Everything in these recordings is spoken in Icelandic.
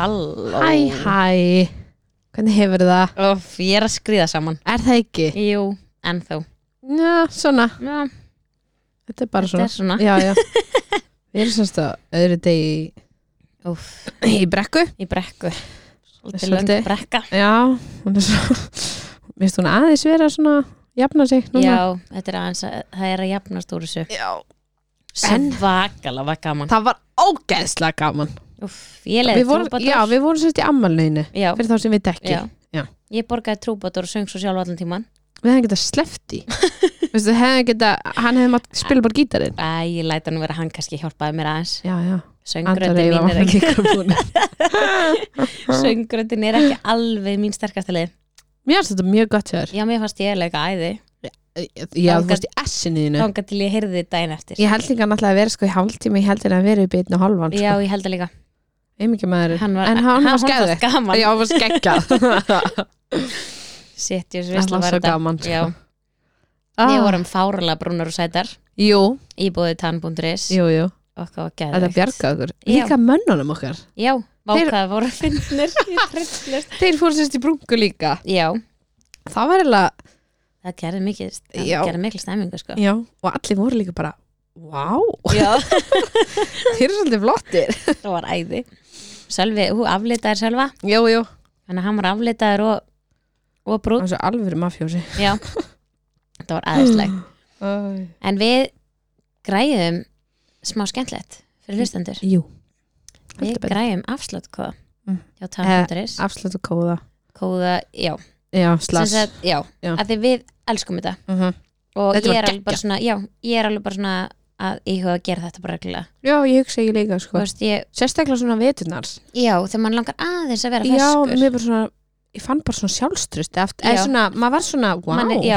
Halló. Hæ, hæ. Hvernig hefur það? Óf, Ég er að skriða saman. Er það ekki? Jú, ennþá. Já, svona. Já, Þetta er bara þetta svona er svona. Já, já. Við erum semst að öðru degi Úf, í, í brekku. Í brekku. Svolítið Svolítið. löng brekka. Já, hún er svo Mér finnst hún aðeins vera svona jafna sig núna. Já, þetta er aðeins að það er að jafnast úr þessu. Já. En- Svakalega var gaman. Það var ógeðslega gaman Úf, Ég leiði trúbátor Já, við vorum semst í ammalneinu já, Fyrir þá sem við dekki já. Já. Ég borgaði trúbátor og söng svo sjálf allan tíman Við hefðum getað sleppt í. Veistu, hefðum getað Hann hefði mátt spila bara gítarinn. Æ, ég læta nú vera hann kannski hjálpaði mér aðeins. Já, já. Söngröndin mín er ekki Söngröndin er ekki alveg mín sterkasta leið Mér finnst þetta mjög gott hjá þér. Já, mér fannst ég leika æði. Já, þú varst í S-inu þínu. Þanga til ég heyrði daginn eftir. Ég held líka náttúrulega að vera sko í hálftíma Ég held hérna að vera upp í einn og hálfan Já, sko. ég held að líka Einmikið maður hann var, En hann var skæðið Já, hann var skeggjað Sitt, ég veist var að svo þetta Ah. við vorum fárulega brúnar og sætar. Jú, Íbúðið tann.is jú, jú. Hvað var Þetta geðveikt. bjargaði okkur. Líka mönnunum okkar. Já, vákaði voru finnir í Þeir fóru sérst í brungu líka. Já, Það var eiginlega það gerði gerði mikil stemmingu sko. Já, og allir voru líka bara Vá, Já, þeir eru svolítið flottir. Það var æði Sölvi, hún aflitaðir Sölva. Jú, jú. Þannig að hann var aflitaður og, og Það brútt var svo alvöru mafjósi. Já, þetta var aðeinslegt Æ. En við græðum smá skemmtlegt fyrir hlustendur. Jú. Við betur. græðum afsláttkóða Mm. hjá tann.is Afslut og kóða já, Já, sagt, já, Já. að því við elskum þetta. Mhm. og Þetta ég er alveg bara svona já, ég er alveg bara svona að íhuga að gera þetta bara reglulega. Já, ég hugsa ég líka sko. Veist, ég, Sérstaklega svona veturnar. Já, þegar mann langar aðeins að vera Já, ferskur. mér bara svona Ég fann bara svona sjálfstrust eftir, Já. eða svona, maður var svona, wow mann er, já,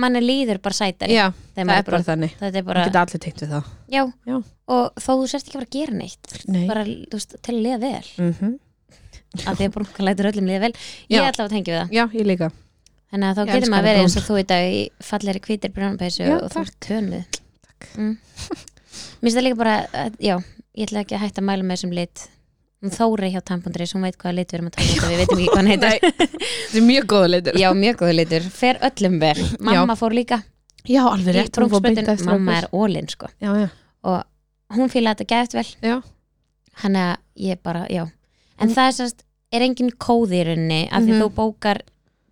mann er líður bara sætari Já, það er bara þannig. Þetta er Það bara, geta allir tengt við það. Já, Já. og þó þú sérst ekki að fara að gera neitt Nei. bara, þú veist, til að liða vel. Mm að því að brunka lætur öllum liða vel. Ég Já. ætla að tengja við það. Já, ég líka. Þannig að þá Ég getur elska maður verið eins brún. og þú í dag í falleri hvítir brjónapeysu Já, og þú takk. ert tönuð mm. Mér finnst það líka bara að, já, ég ætla ekki að hætta að mæla með þessum lit. Hún Þóri hjá Tampundris, hún veit hvaða lit við erum að tala um við veitum ekki hvað hann heitir. Það er mjög góða leitur Já, mjög góðu litur, fer öllum vel. Mamma fór líka Já, alveg rétt hún fór beint eftir mamma er ólinn sko. Já, já. Og hún fílaði þetta gæft vel. Já. hann að ég bara, já. En það er sérst, er engin kóði í rauninni af því Mhm. þú bókar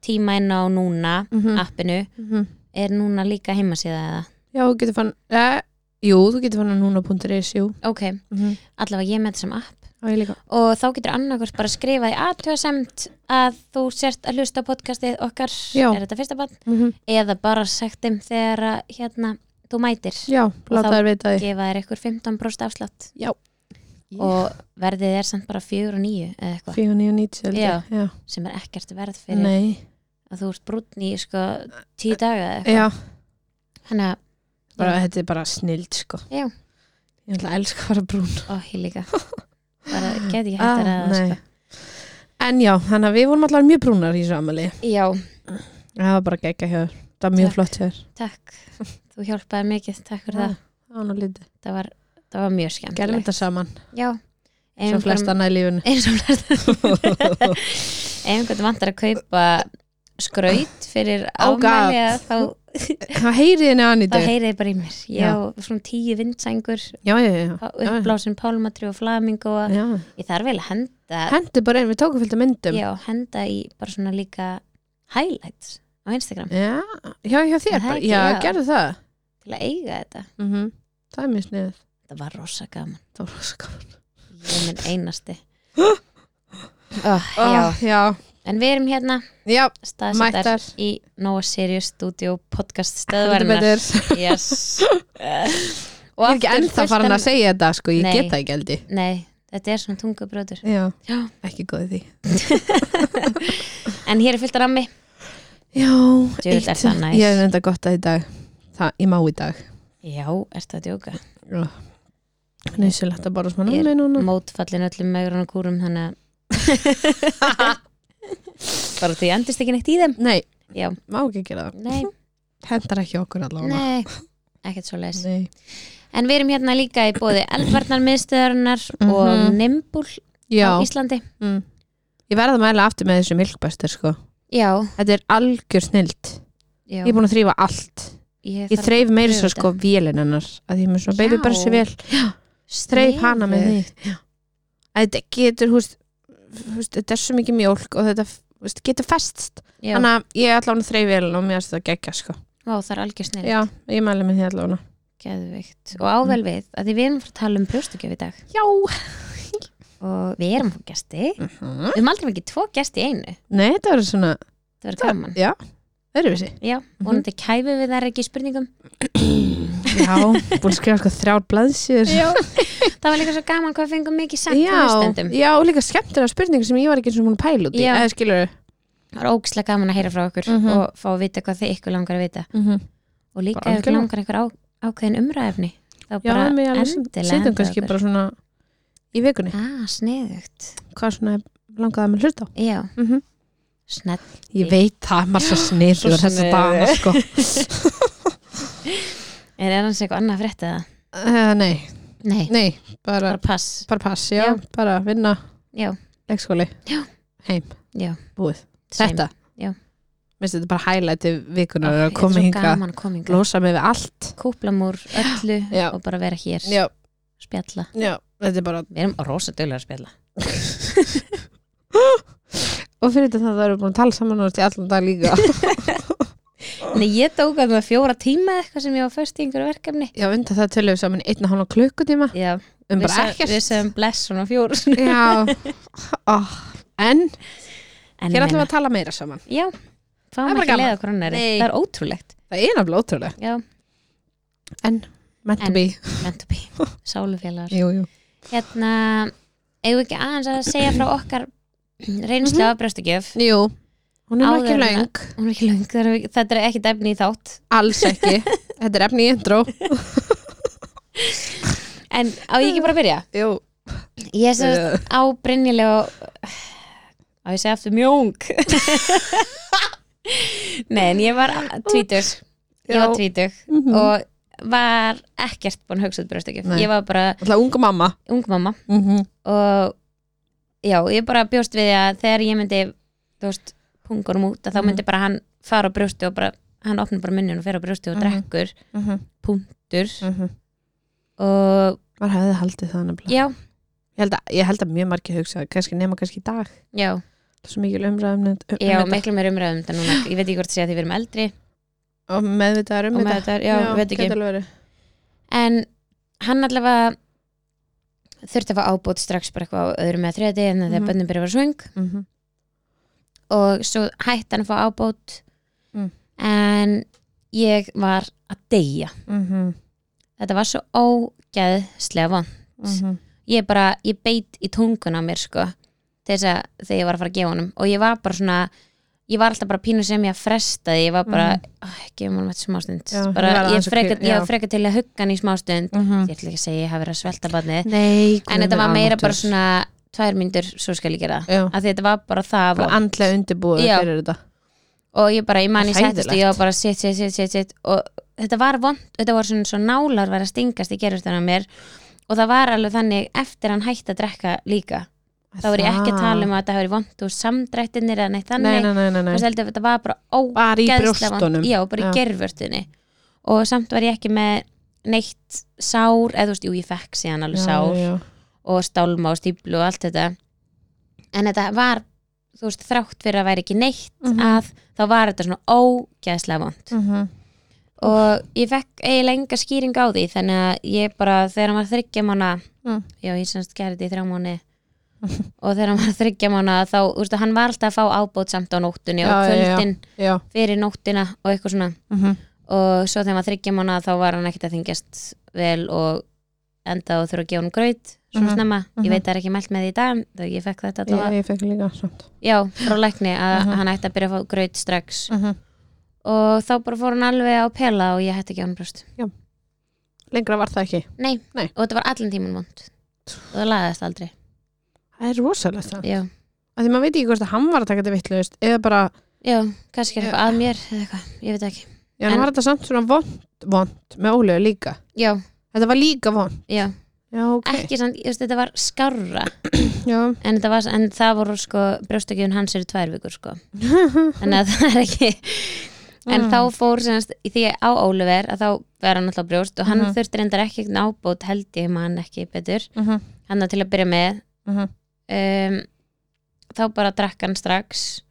tíma inn á núna, Mhm. appinu. Mhm. er núna líka heimasíða eða Já, þú getur fann eh, Jú, þú getur fann að núna.is, jú. Ok, mm allavega ég með þessum app. Líka. Og þá getur annarkvort bara skrifað í aðtöðasemt að þú sért að hlusta podcastið okkar, Já. er þetta fyrsta bann mm eða bara þeim þegar að, hérna, þú mætir. Já, láta þá gefa þér ykkur 15% afslátt. Já. og verðið er samt bara 4 og 9 eða eitthvað, 490 held ég. Já. Já. sem er ekkert verð fyrir Nei. að þú ert brúnn í sko 10 daga eða eitthvað. Þannig að, bara, þetta er bara snild sko. Já. Ég ætla að elska að fara brún. Ó, ég líka. Bara get ekki hægt Ah, að ræða það nei. sko. En já, þannig að við vorum allar mjög brúnar í þessu amali já, Það var bara gegga hjá þér. Það var mjög Takk. flott hjá þér. Takk. Þú hjálpaði mikið, takk fyrir það. Það var nú lítið. Það var, það var mjög Gerðum skemmtilegt þetta saman. Já, Svo flest annað í lífinu. Eins og flest ef einhvern vantar að kaupa skraut fyrir Oh, God. ámæli þá, Hvað heyrið þið neðan í þá dag? heyrið þið bara í mér. Já, svona tíu vindsængur. Já, já, já, já. uppblásin pálmatri og flamingo já. ég þarf vel að henda Hendi bara einn, við tókum fylgta myndum. Já, henda í bara svona líka highlights á Instagram. Já, já, já þér það bara. ekki? Já, Já. gerðu það. Til að eiga þetta. Mm Það er mjög sniðið það var rosa gaman. Það var rosa gaman. Ég minn einasti. Oh, já, Já, en við erum hérna já, staðsettar í Nova Sirius Studio podcast betur. yes. Ég er ekki ennþá farin að segja þetta sko, ég Nei. get það ekki eldi nei, þetta er svona tungubröður Já, Já. ekki góði því. En hér er fullt af rammi. Já, er það næs. Ég er enda gott að í dag. Það, ég má í dag. Já, ertu að djóka? Nýsilegt að bara smá námi núna. mótfallin öllum megrun og kúrum þannig að bara því endist ekki neitt í þeim. Nei, já, má ekki gera það. Nei, Hendar ekki okkur allavega. Nei. Ekkert svo leis Nei. en við erum hérna líka í bóði eldvarnar miðstöðarinnar Mhm. og Nimbul já, á Íslandi. Mm. ég verða að mæla aftur með þessu milkbæstur sko. Já, þetta er algjör snild já. Ég er búin að þrýfa allt. Ég þarf þreif meira pröfa svo þetta. sko vélinn hennar að því með svona Já. baby börsi vel þreif hana með því. Já. að þetta getur húst, þetta er svo mikið mjólk og þetta húst, getur festst. Já, þannig að ég er allavega þreif vel og mér er þetta geggja sko. Vá, það er algjör snið já, ég mæli með því allavega. Geðveikt. Og ável við að því við erum að fara að tala um brjóstukjöf í dag. Já. Og við erum fá gesti. Mhm. Við erum aldrei ekki tvo gesti í einu. Nei, þetta verður svona Það verður gaman. Já, öðruvísi. Já, vonandi kæfi við þar ekki spurningum. Já, búin að skrifa sko þrjár blaðsjur Já Það var líka svo gaman hvað fengum mikið sagt já, hlustendum já, og líka skemmtilega spurningar sem ég var ekki eins og múin að pæla út í eða skilur Það var ógislega gaman að heyra frá okkur Mhm. og fá að vita hvað þið ykkur langar að vita. Og líka ef ykkur langar einhver á, ákveðin umræðefni þá bara endilega henda kannski bara svona í vikunni, Ah, sniðugt. Hvað svona langaði að mér hlusta á? Já, snett ég veit það, maður svo Svo þessa sniðugur. dana sko. Er það hans eitthvað annað frétt eða? uh, nei, Nei, nei, bara, bara pass. bara pass, já, Já. bara vinna. Já, leikskóli, Já. heim. Já. Búið, same. þetta? Já. minnst þetta bara highlighti vikunar að koma hinga, að losa mig við allt. Kúplam úr öllu og bara vera hér. Já, spjalla. Já, þetta er bara Við erum rosa duglega að spjalla og fyrir þetta það við búin að tala saman og í allan dag líka. Nei, ég tók að það fjóra tíma eitthvað sem ég var först í einhverju verkefni. Já, undan það tölum við saman í einn og hálfa klukkutíma. Já, um við, ekkert. við segjum bless svona fjóru já, oh. en En hér ætlum við að tala meira saman. Já, Það er ekki leið okkur annari Nei. Það er ótrúlegt. Það er nafnilega ótrúlega, Já, en meant to be meant to be, sálufélagar. Jú, jú. Hérna, eigum við ekki aðeins að segja frá okkar reynslu af brjóstakjöf jú, hún er ekki Áður en að- löng Hún er ekki er- þetta er ekki efni í þátt. Alls ekki, þetta er efni í intro. En á ég ekki bara að byrja? jú, Ég sést uh, á Brynjulega á ég segja aftur mjóng Nei, en ég var tvítug Ég var Já. tvítug Mhm. og var ekkert búin að hugsa út brjóstakjöf Nei. Ég var bara unga mamma. Ung mamma. Mm -hmm. og já, ég bara bjóst við að þegar ég myndi þú veist, pungunum út þá Mhm. myndi bara hann fara á brjósti og bara hann opnar bara munnin og fer á brjósti og Mhm. drekkur punktur Mhm. og maður hefði haldið það nefnilega já, ég held, að, ég held að mjög margir hugsa kannski nema kannski í dag já, það er svo mikil umræðum um, já þetta. miklu meir umræðum þetta núna, ég veit ekki hvort að því við erum eldri og meðvitaðar um og með þetta þetta, já, veit gæti ekki alveg verið. en hann allavega þurfti að fá ábútt strax bara eitthvað á öðrum með þriði en þegar Mhm. bönnin byrja að vera svöng Mhm. og svo hætti hann að fá ábót Mm. en ég var að deyja Mhm. þetta var svo ógæðslega von Mhm. ég bara, ég beit í tungun á mér sko þess að þegar ég var að fara að gefa honum og ég var bara svona ég var alltaf bara pínu sem ég að fresta því ég var bara, mm. gefum honum þetta smástund Já, bara, ég freka, freka til að hugga hann í smástund Mhm. ég ætla ekki að segja ég hafi verið að svelta barnið. Nei, en þetta var meira bara svona tvær myndur, svo skal ég gera Já. að þetta var bara það bara andlega undirbúið fyrir þetta. Og ég bara, ég man ég settist og ég var bara sitt, sitt, sitt, sitt, sitt og þetta var vond, þetta var svona svo nálar var að stingast í gerustan á mér. Og það var alveg þannig eftir hann hætti að drekka líka þá var ég ekki að tala um að þetta hefur vond og samdrættinir eða neitt nei, þannig þetta var bara ógeðslega brjóstunum já, bara í Já. gerfvörtunni og samt var ég ekki með neitt sár, eða þú veist, jú ég fekk síðan alveg sár já, já. og stálma og stíplu og allt þetta en þetta var þú veist, þrátt fyrir að væri ekki neitt Mhm. að þá var þetta svona ógeðslega vond Mhm. og ég fekk eiginlega enga skýring á því þannig að ég bara, þegar var þryggja mánu Mm. já, ég semst gerði þetta í þrjá mánu og þegar hann var þryggja mánu þá, þú veist, hann var alltaf að fá ábót samt á nóttunni og Já, já, já. kvöldin já. fyrir nóttina og eitthvað svona Mhm. og svo þegar hann var þryggja mánu þá var hann ekkert að þingjast vel og enda og þurfa að gefa hann graut svona Mhm. snemma, Mhm. ég veit það er ekki mælt með því í dag þegar ég fekk þetta já, allavega ég fekk líka samt já, frá lækni að Mhm. hann ætti að byrja að fá graut strax Mhm. og þá bara fór hann alveg á pela og ég hætti ekki á hann brjóst lengra var það ekki Nei, Nei. og þetta var allan tíman vond og það lagaðist aldrei það er rosalegt það Já, að því maður veit ekki hvort að hann var að taka þetta vitlaust eða bara, já kannski er eitthvað að mér eða eitthvað, ég veit ekki. Já, hann En- var þetta samt svona vond, vond með ólegu líka? Já, þetta var líka vond, já, já, ok. Ekki samt, ég veist, þetta var skárra. Já, en, þetta var, en það voru sko brjóstakjöfun hans eru tvær vikur sko. Þannig að það er ekki en Mm. þá fór semast í því á Óliver að þá var hann alltaf brjóst og hann Mhm. þurfti reyndar ekki nábót held ég man ekki betur. Mhm, hann til að byrja með. Mhm. Um, þá bara drakk hann strax.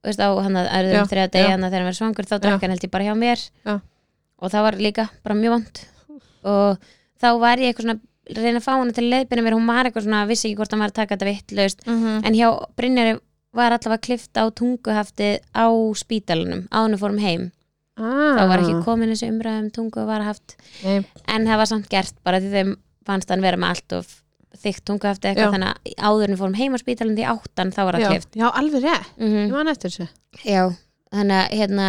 Þú veist á hann að erðum þriða degi já. hann að þegar hann var svangur þá drakk hann held ég bara hjá mér. Já. og það var líka bara mjög vond. Og þá var ég eitthvað svona reyna að fá hana til leiðbyrja mér. Hún var eitthvað svona, vissi ekki hvort hann var að taka þetta vittlaust Mhm. en hjá Brynjari var allavega klifta á tunguhaftið á spítalunum áðunum fórum heim. Ah. þá var ekki komin þessi umræðum tungu var haft Nei, en það var samt gert bara því þeim fannst hann vera með allt of þykkt tunguhafti Já. eitthvað þannig að áðurinn fórum heim á spítalunum því áttan þá var það já, klift já, alveg rétt mm Ég man eftir þessu já, þannig að hérna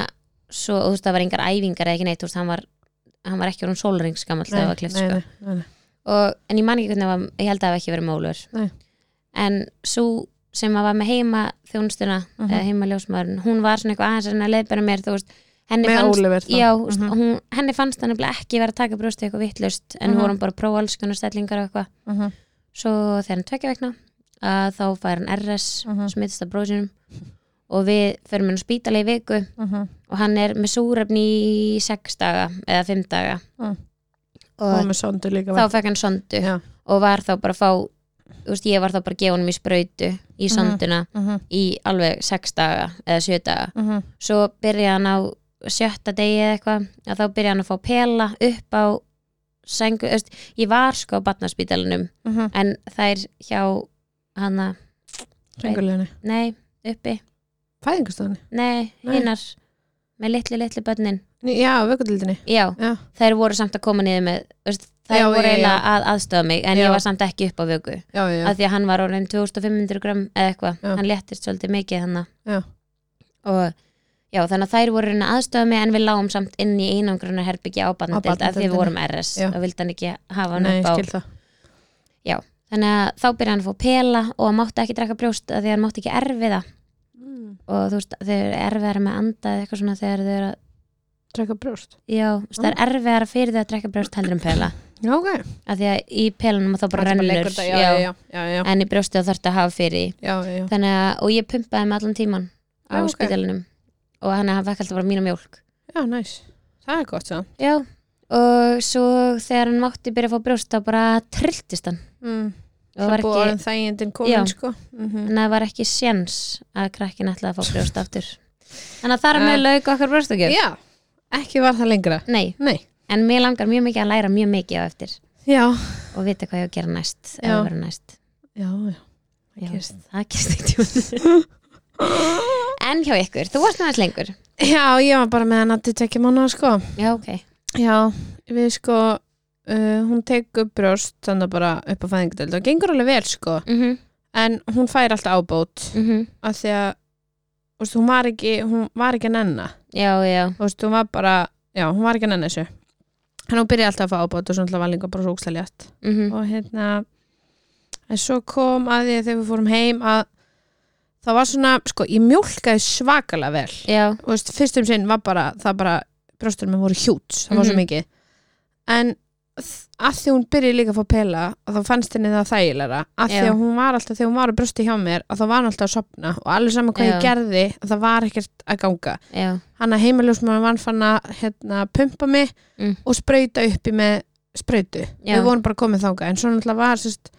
svo, þú veist, það var engar æfingar eða ekki neitt, veist, hann var hann var ekki orðin sólringsgamall þegar það var klift sko. nei, nei, nei. og, en ég man ekki hvernig var, ég held að það hafi ekki verið mólur Nei. en svo sem að var með heima þjónustuna Mhm. eða heima ljósmaðurinn, hún var svona eitthvað aðeins að leiðbæra mér, þú veist henni fannst, já, veist, Mhm. hún, henni fannst hann ekki vera að taka brjósti eitthvað vittlust en Mhm. við vorum bara að prófa alls konar stellingar og eitthvað Mhm, svo þegar hann tvekja vegna að þá fær hann RS Mhm. smittist af bróðsynum og við förum hann á spítala í viku mhm. og hann er með súrefni í sex daga eða fimm daga Mm. og Og með sondu líka þá fekk hann sondu Já. og var þá bara að fá þú veist, ég var þá bara að gefa honum í sprautu í Mhm. sonduna Mhm, í alveg sex daga eða sjö daga mhm. svo byrja hann á sjötta degi eða eitthvað að þá byrja hann að fá pela upp á sengu, veist, ég var sko á batnarspítalunum Mhm. en þær hjá hana, Senguleginni nei, uppi. Fæðingastofunni nei, hinnar með litlu, litlu börnin. Já, vökkudildinni já, Já, þær voru samt að koma niður með veist, þær Já, voru já, eiginlega að aðstöða mig en Já. ég var samt ekki upp á vöku. Já, já, af því að hann var orðin 2500 gram eða eitthvað, Já. hann léttist svolítið mikið hann Já. og já, þannig að þær voru aðstöða mig en við lágum samt inn í einangrunna herbyggja á barnadeild af því við vorum RS Já. og vildi hann ekki hafa hann Nei, upp á. skil það. Þannig að þá byrja hann að fá pela og hann mátti ekki drekka brjóst af því að hann mátti ekki erfiða. Mm. og þú veist, þau eru erfiðara með anda eða eitthvað svona þegar þau eru að Drekka brjóst? Já, þú veist, það er erfiðara fyrir þau að drekka brjóst heldur en pela. Já, ok. Af því að í pelanum þá bara rennur. þetta, já, já, já, já, já, en í brjósti þá þarftu að hafa fyrir því. já, já, já. þannig að, og ég pumpaði með allan tíman á Já, ok. spítalunum og hann hann fekk alltaf bara mína mjólk. Já næs Það er gott svo já, og svo þegar hann mátti byrja að fá brjóst þá bara trilltist hann. Mm. og Það er búið ekki, orðin þægindin Já. komin sko. Mm en það var ekki sjens að krakkin ætlaði að fá brjóst aftur. Þannig að þar Eh. með lauk okkar brjóstakjöf Já, ekki var það lengra. Nei, Nei. En mér langar mjög mikið að læra mjög mikið á eftir. Já, og vita hvað ég á að gera næst Já. það já, já. Það gerst ekki en hjá ykkur, þú varst þess lengur. Já, ég var bara með hann að tekja mánuða sko. Já, ok, Já, við sko uh, hún tekur brjóst þannig bara upp á fæðingdöld og gengur alveg vel sko. Mhm, en hún fær alltaf ábót. Mhm. Af því að veist, hún var ekki hún var ekki að nenna. Já, já, veist, hún var bara, já, hún var ekki að nenna þessu. En hún byrjaði alltaf að fá ábót og svona var líka bara svo úkslega létt. Mhm. Og hérna en svo kom að því að þegar við fórum heim að það var svona, sko, ég mjólkaði svakalega vel já, og veist, fyrstum sinn var bara það bara, brjóstunum minn voru hjúts það var svo Mhm. mikið en þ- að því hún byrjaði líka að fá pela og þá fannst henni það þægilega að því Já. að hún var alltaf, þegar hún var að brjósti hjá mér að þá var hún alltaf að sopna og alveg saman hvað ég Já. gerði að það var ekkert að ganga já, hann að heimiljósmaður vann fann að hérna, pumpa mig Mm. og sprauta uppi með sprautu Já. við vorum bara komið þangað en svo náttúrulega var sérst,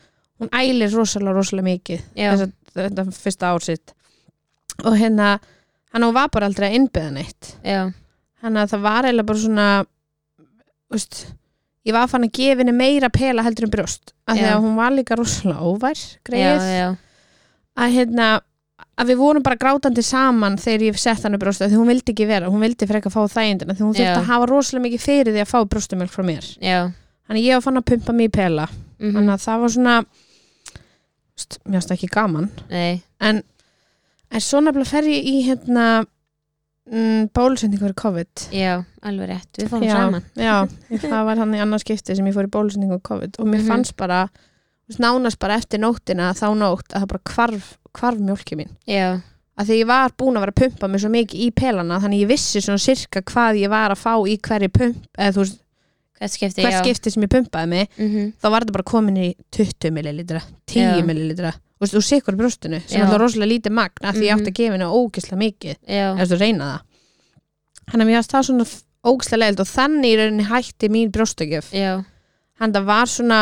hún ælir rosalega rosalega mikið já, þess að þetta fyrsta ár sitt. Og hérna hann var bara aldrei að innbyða neitt. Já, hann að það var eiginlega bara svona veist, ég var fann að gefa henni meira pela heldur en brjóst. Af því Já. að hún var líka rosalega óvær já, greið já, að hérna að við vorum bara grátandi saman þegar ég sett hann brjóst af því hún vildi ekki vera, hún vildi freka fá þægindina því hún þurfti Já. að hafa rosalega mikið fyrir því að fá brjóstumjölk frá mér. Já. Þannig ég var fann að pumpa mig í pela. Mhm, þannig að það var svona veist, mér finnst ekki gaman. Nei, en, en svo nefnilega fer ég í hérna mm, bólusendingu fyrir COVID. Já, alveg rétt. Við fórum já, saman. já, það var hann í annars skipti sem ég fór í bólusendingu fyrir COVID. Og mér Mhm. fannst bara þú veist, nánast bara eftir nóttina þá nótt að það bara hvarf, hvarf mjólki mín. Já, að því ég var búin að vera að pumpa mig svo mikið í pelana þannig ég vissi svona sirka hvað ég var að fá í hverju pump eða þú veist, hvert skipti, hvert skipti sem ég pumpaði mig Mhm. þá var þetta bara komin í 20 millilitra 10 Já. millilitra og þú sikur brjóstinu sem Já. er alltaf rosalega lítið magn af því ég Mhm. átti að gefa henni ógislega mikið eða þú reyna það þannig að mér varst það svona ógislega leild og þannig í rauninni hætti mín brjóstakjöf já, hann það var svona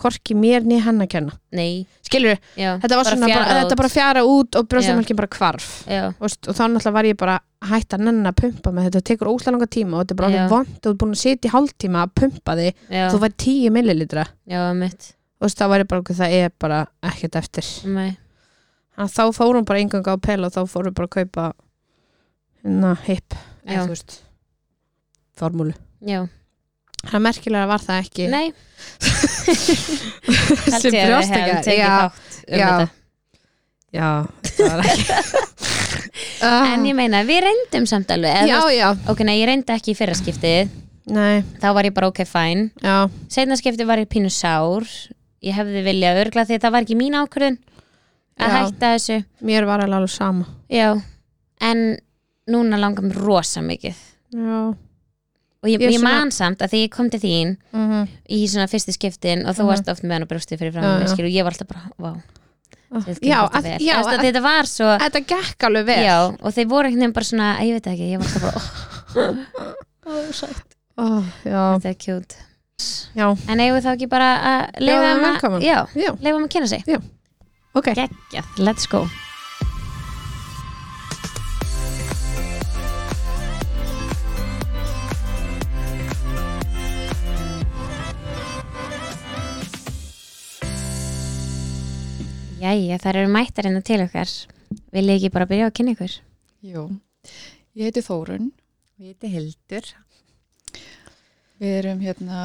korki mér niður henn að kenna. Nei. Skilur, já, þetta var svona bara, fjara þetta út. bara fjara út og brjóstamælkin bara hvarf. Já, og, veist, og þá náttúrulega var ég bara að hætta að nennan að pumpa mig þetta. Tekur óslega langa tíma og þetta er bara alveg vond þú ert búin að sitja í hálftíma að pumpa þig. Já, þú væri 10 millilitra. Já, mitt og þá var ég bara, ok, það er bara ekkert eftir. Nei, Þannig að þá fórum bara engang á pel og þá fórum bara að kaupa hérna hip Já. þú veist formúlu. Já, það merkilega var það ekki. Nei. Sem ég að við hefum tekið já, þátt um já. þetta. Já, það var ekki En ég meina, við reyndum samt alveg. Já, já, Ok, nei, ég reyndi ekki í fyrra skiptið. Nei, Þá var ég bara ok, fæn já. Seinna skiptið var ég pínu sár. Ég hefði viljað örgla því að það var ekki mín ákvörðun að Já. hætta þessu. Mér var alveg alveg sama. Já, en núna langar mér rosa mikið. Já, og ég, Ég ég man samt að því ég kom til þín mm í svona fyrstu skiptin og þú Mhm. varst oft með hann á brjóstið fyrir fram já. skil, og ég var alltaf bara, vá, þetta já, að, já að að, þetta var svo þetta gekk alveg vel. Já, og þeir voru einhvern veginn bara svona, ég veit ekki ég var alltaf bara, oh, já, þetta er já, en eigum við þá ekki bara að leifa þeim að kynna sig? Ok. Geggjað, let's go Jæja, þar eru mættar hérna til okkar Vil ég ekki bara byrja á að kynna ykkur? Jú, ég heiti Þórun, ég heiti Hildur. Við erum hérna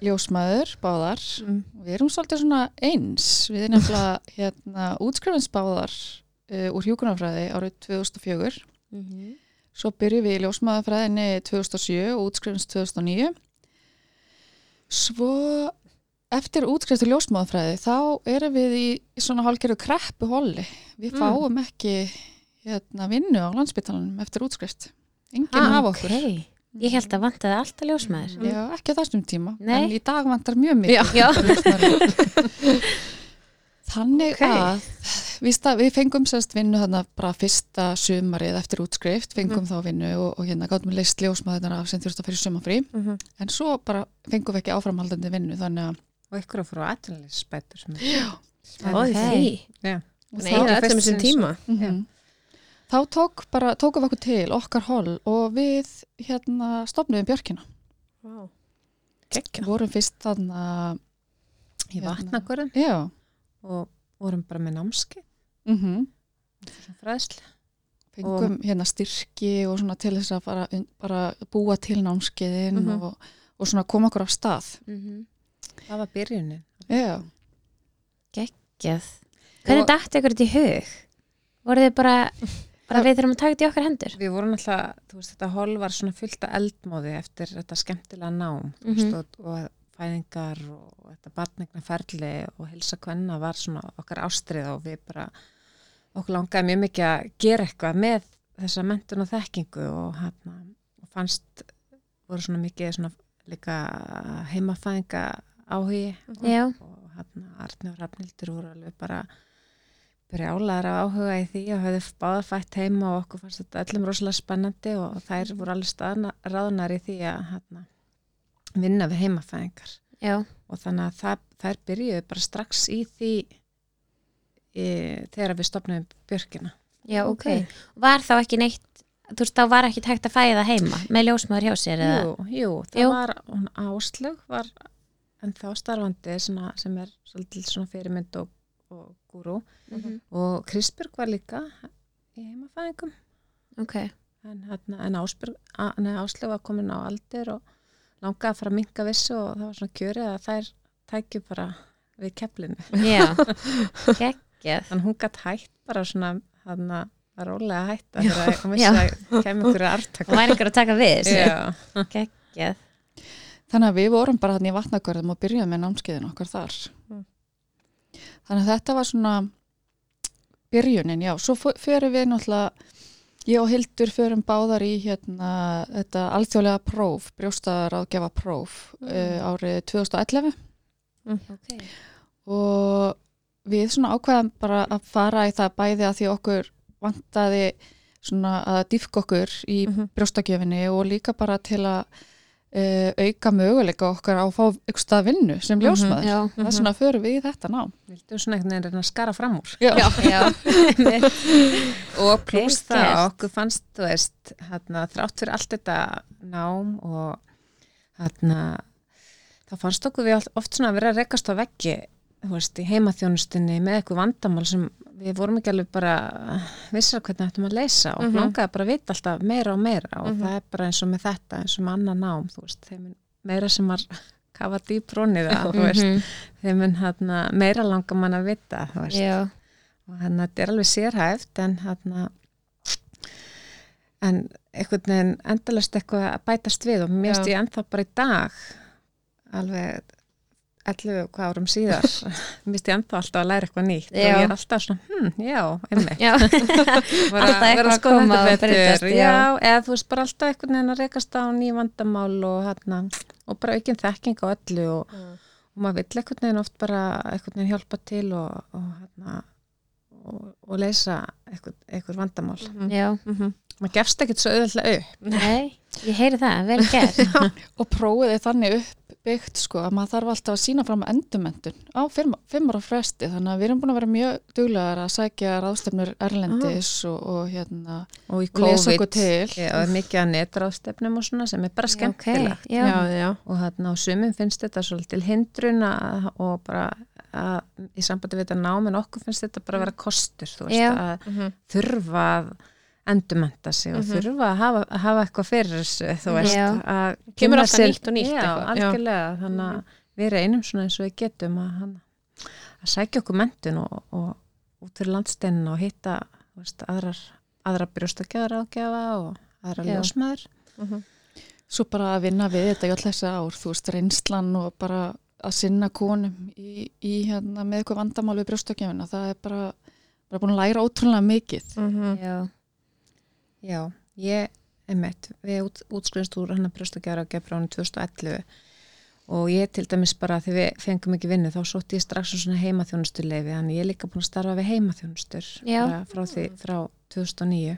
ljósmaður, báðar. Mm. Við erum svolítið svona eins. Við erum nefnilega hérna útskrifinsbáðar uh, úr hjúkunarfræði árið 2004. Svo byrjum við í ljósmaðurfræðinni 2007 og útskrifins 2009. Svo eftir útskrifstu ljósmaðurfræði þá erum við í, svona hálfgerðu kreppu holli. Við Mm. fáum ekki hérna, vinnu á landsbytalanum eftir útskrift. Enginn Ah, af okkur. Ok, ég held að vantaði alltaf ljósmaður Já, ekki á þessum tíma. Nei. En í dag vantar mjög mikið. Já. Þannig Ok. að við, sta, við fengum sérst vinnu þarna bara fyrsta sumarið eftir útskrift, fengum þá vinnu og, og hérna gátum við leist ljósmaðurnar af sem þurfti að fyrir sumarfrí. Mhm. En svo bara fengum við ekki áframhaldandi vinnu þannig að og ykkur að fara á Ó, Ok. því Já. og það er öllum þessum sinn tíma mm þá tók bara, tókum við okkur til okkar hol og við hérna stopnum Björkina. Við Gekkja vorum fyrst þarna í Hérna. vatnagörðum Já. og vorum bara með námski Mm fræðsli fengum hérna styrki og svona til þess að fara, bara búa til námskeiðin Mhm. og, og svona koma okkur af stað Mhm. Það var byrjunin Já, Geð. Hvernig Og- dætti ykkur þetta í hug? Voruð þið bara, bara við þurfum að taka þetta í okkar hendur? við vorum alltaf, þú veist, þetta hol var svona fullt af eldmóði eftir þetta skemmtilega nám þú Mhm. veist, og, og fæðingar og þetta batningna ferli og hilsa kvenna var svona okkar ástrið og við bara okkur langaði mjög mikið að gera eitthvað með þessa mentun og þekkingu og, hérna, og fannst voru svona mikið svona líka heimafæðinga áhugi Já, og hérna Arni og Rafnildur voru alveg bara brjálar af áhuga í því og höfðu báðar fætt heima og okkur fannst þetta öllum rosalega spennandi og þær voru alveg staðna, ráðnar í því að hérna, vinna við heimafæðingar já, og þannig að það, þær byrjuðu bara strax í því í, þegar við stopnum björkina já, ok. Var þá ekki neitt, þú veist, þá var ekki tægt að fæða heima með ljósmaður hjá sér eða? Jú, jú, það Jú. var hún áslög var en þá starfandi svona, sem er svolítið fyrirmynd og, og gúrú Mhm. og Krisbjörg var líka í heimafæðingum Ok, en, en Áslög var komin á aldur og langaði að fara að minka vissu og það var svona kjörið að þær tækju bara við keflinu já, geggjað. þannig hún gætt hætt bara svona hann að rólega hætta þegar hún Já. vissi að kemur ykkur artak Og var ykkur að taka við þessu? Já, Geggjað. Þannig að við vorum bara hann í vatnagörðum og byrjuðum með námskeiðin okkar þar Mm. þannig að þetta var svona byrjunin, já, svo f- förum við náttúrulega Ég og Hildur förum báðar í hérna, þetta alþjóðlega próf, brjóstaráðgjafa próf mm. árið 2011 okay. og við svona ákveðum bara að fara í það bæði að því okkur vantaði svona að dýfka okkur í Mhm. brjóstakjöfinni og líka bara til að uh, auka möguleika okkar á að fá ykkur stað vinnu sem Mhm, ljósmaður. Já, Þess vegna förum við í þetta nám. Vildu svona einhvern veginn að skara fram úr Já. já, og pluss það okkur fannst þú veist, hérna, þrátt fyrir allt þetta nám og hérna þá fannst okkur við oft svona að vera að rekast á veggi þú veist, í heimaþjónustinni með eitthvað vandamál sem við vorum ekki alveg bara vissar hvernig ættum að leysa og Mhm. langaði bara að vita alltaf meira og meira og Mhm. það er bara eins og með þetta eins og með annan nám, þú veist, þeim meira sem var kafa dýprónið það, þú veist, Mhm. þeim hérna, meira langar mann að vita, þú veist já, og hérna þetta er alveg sérhæft en hérna en einhvern veginn endalast eitthvað að bætast við og mér finnst ég ennþá bara í dag alveg 11 hvað árum síðar? Finnst ég ennþá alltaf að læra eitthvað nýtt Já. og ég er alltaf svona, hm, já, einmitt. Já, Bara Alltaf vera eitthvað að skoða koma þetta og breytast, já. já, eða þú veist bara alltaf einhvern veginn að rekast á ný vandamál og hérna og bara aukinn þekking á öllu og, og maður vill einhvern veginn oft bara einhvern veginn hjálpa til og, og hérna og, og leysa einhver, einhver vandamál. Já, maður gefst ekkert svo auðvitað upp. Nei ég heyri það, vel gert. Og prófið er þannig uppbyggt sko að maður þarf alltaf að sína fram endumendun á fimm, fimm ára fresti þannig að við erum búin að vera mjög duglegar að sækja ráðstefnur erlendis og, og hérna og í COVID til. já, og mikið að netráðstefnum og svona sem er bara skemmtilegt já, já, já. og hérna á sumum finnst þetta svolítil hindrun að, og bara að, í sambandi við þetta nám en okkur finnst þetta bara að vera kostur þú veist Já. að Mhm. þurfa að endumenta sig og Mhm. þurfa að hafa, að hafa eitthvað fyrir þessu þú veist Já. að Kemur alltaf sér- nýtt og nýtt já, algjörlega, þannig að við reynum svona eins og við getum að, að sækja okkur mentun og, og út fyrir landsteinin og hitta veist, aðrar, aðra brjóstakjaðar ágjafa og aðra ljósmaður svo bara að vinna við þetta í öll þessi ár, þú veist, reynslan og bara að sinna konum í, í hérna, með eitthvað vandamál við brjóstakjöfuna, það er bara, bara búin að læra ótrúlega mikið. Mhm. já, Já, ég, einmitt, við út, útskrifst úr hann að brjóstakjara á ánum 2011 og ég til dæmis bara þegar við fengum ekki vinnu þá sótti ég strax um svona heimaþjónustuleifi þannig ég er líka búin að starfa við heimaþjónustur frá því, frá 2009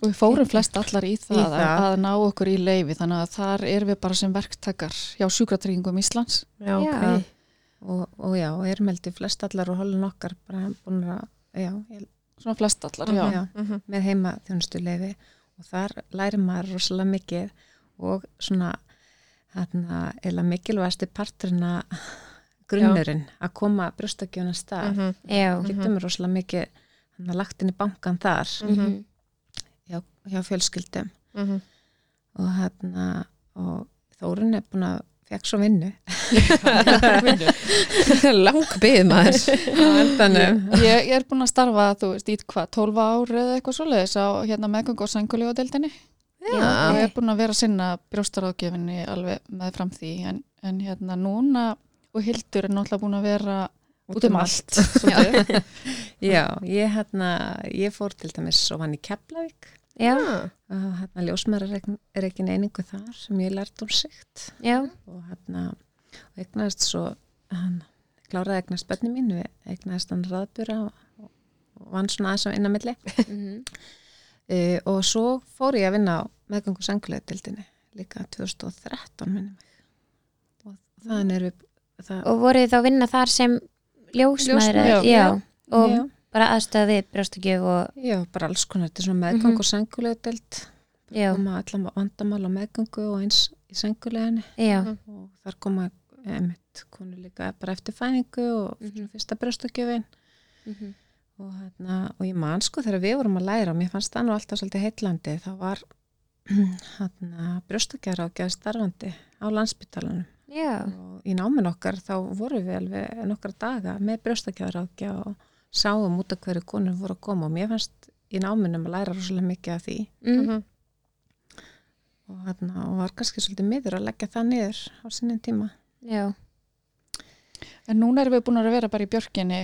Og við fórum flest allar í það, það. Að, að ná okkur í leifi, þannig að þar erum við bara sem verktakar hjá sjúkratryggingum Íslands. já, ok Já. og, og já, og erum heldur flest allar og holun okkar bara búin að, já, ég, Svona flest allar, já. já, Mhm. með heimaþjónustuleifi og þar lærir maður rosalega mikið og svona hérna, eða mikilvægasti parturina grunnurinn að koma brjóstakjöfuna stað. Mhm. já. Getum við rosalega mikið hann lagt inn í bankan þar. Mhm, hjá, hjá fjölskyldum. Mhm. og hérna og Þórun er búin að fekk svo vinnu. Lang byggð maður. Ég, ég er búin að starfa, þú veist, í hvað, 12 ár eða eitthvað svoleiðis á hérna meðgöngu og já, Ég er búin að vera að sinna brjóstaráðgjöfinni alveg með fram því, en, en hérna núna og Hildur er náttúrulega búin að vera út um allt. svolítið. Já, ég hérna ég fór til dæmis og vann í Keflavík já, og hérna ljósmaður ekki einingu þar sem ég lært úr sikt já, og hérna og eignaðist svo hann kláraði að eignast bönni mín við eignaðist hann raðbjúra og, og vann svona aðeins á innamilli mhm, uh, og svo fór ég að vinna á meðgangu sangulegdildinni líka 2013 minnum og þannig er við það, og voruð þið þá að vinna þar sem ljósmaður, Ljósmæður, já, já. og já, bara aðstöða við brjóstakjöf og já, bara alls konar. Þetta er svona meðgang Mhm. og sangulegdild já, koma allan vandamál á meðgangu og eins í sanguleginni já, og þar koma einmitt konu líka bara eftir fæningu og Mhm. svona fyrsta brjóstakjöfin mhm, og, hérna, og ég man sko þegar við vorum að læra og mér fannst það nú alltaf svolítið heitlandi þá var hérna, brjóstakjara og geða starfandi á landsbytalanum og í náminn okkar þá vorum við alveg nokkra daga með brjóstakjara og sáum út af hverju konur voru að koma og mér fannst í náminnum að læra rosalega mikið af því mm, Mhm. og, hérna, og var kannski svolítið miður að leggja það niður á sinni tíma já, En núna erum við búin að vera bara í björkinni.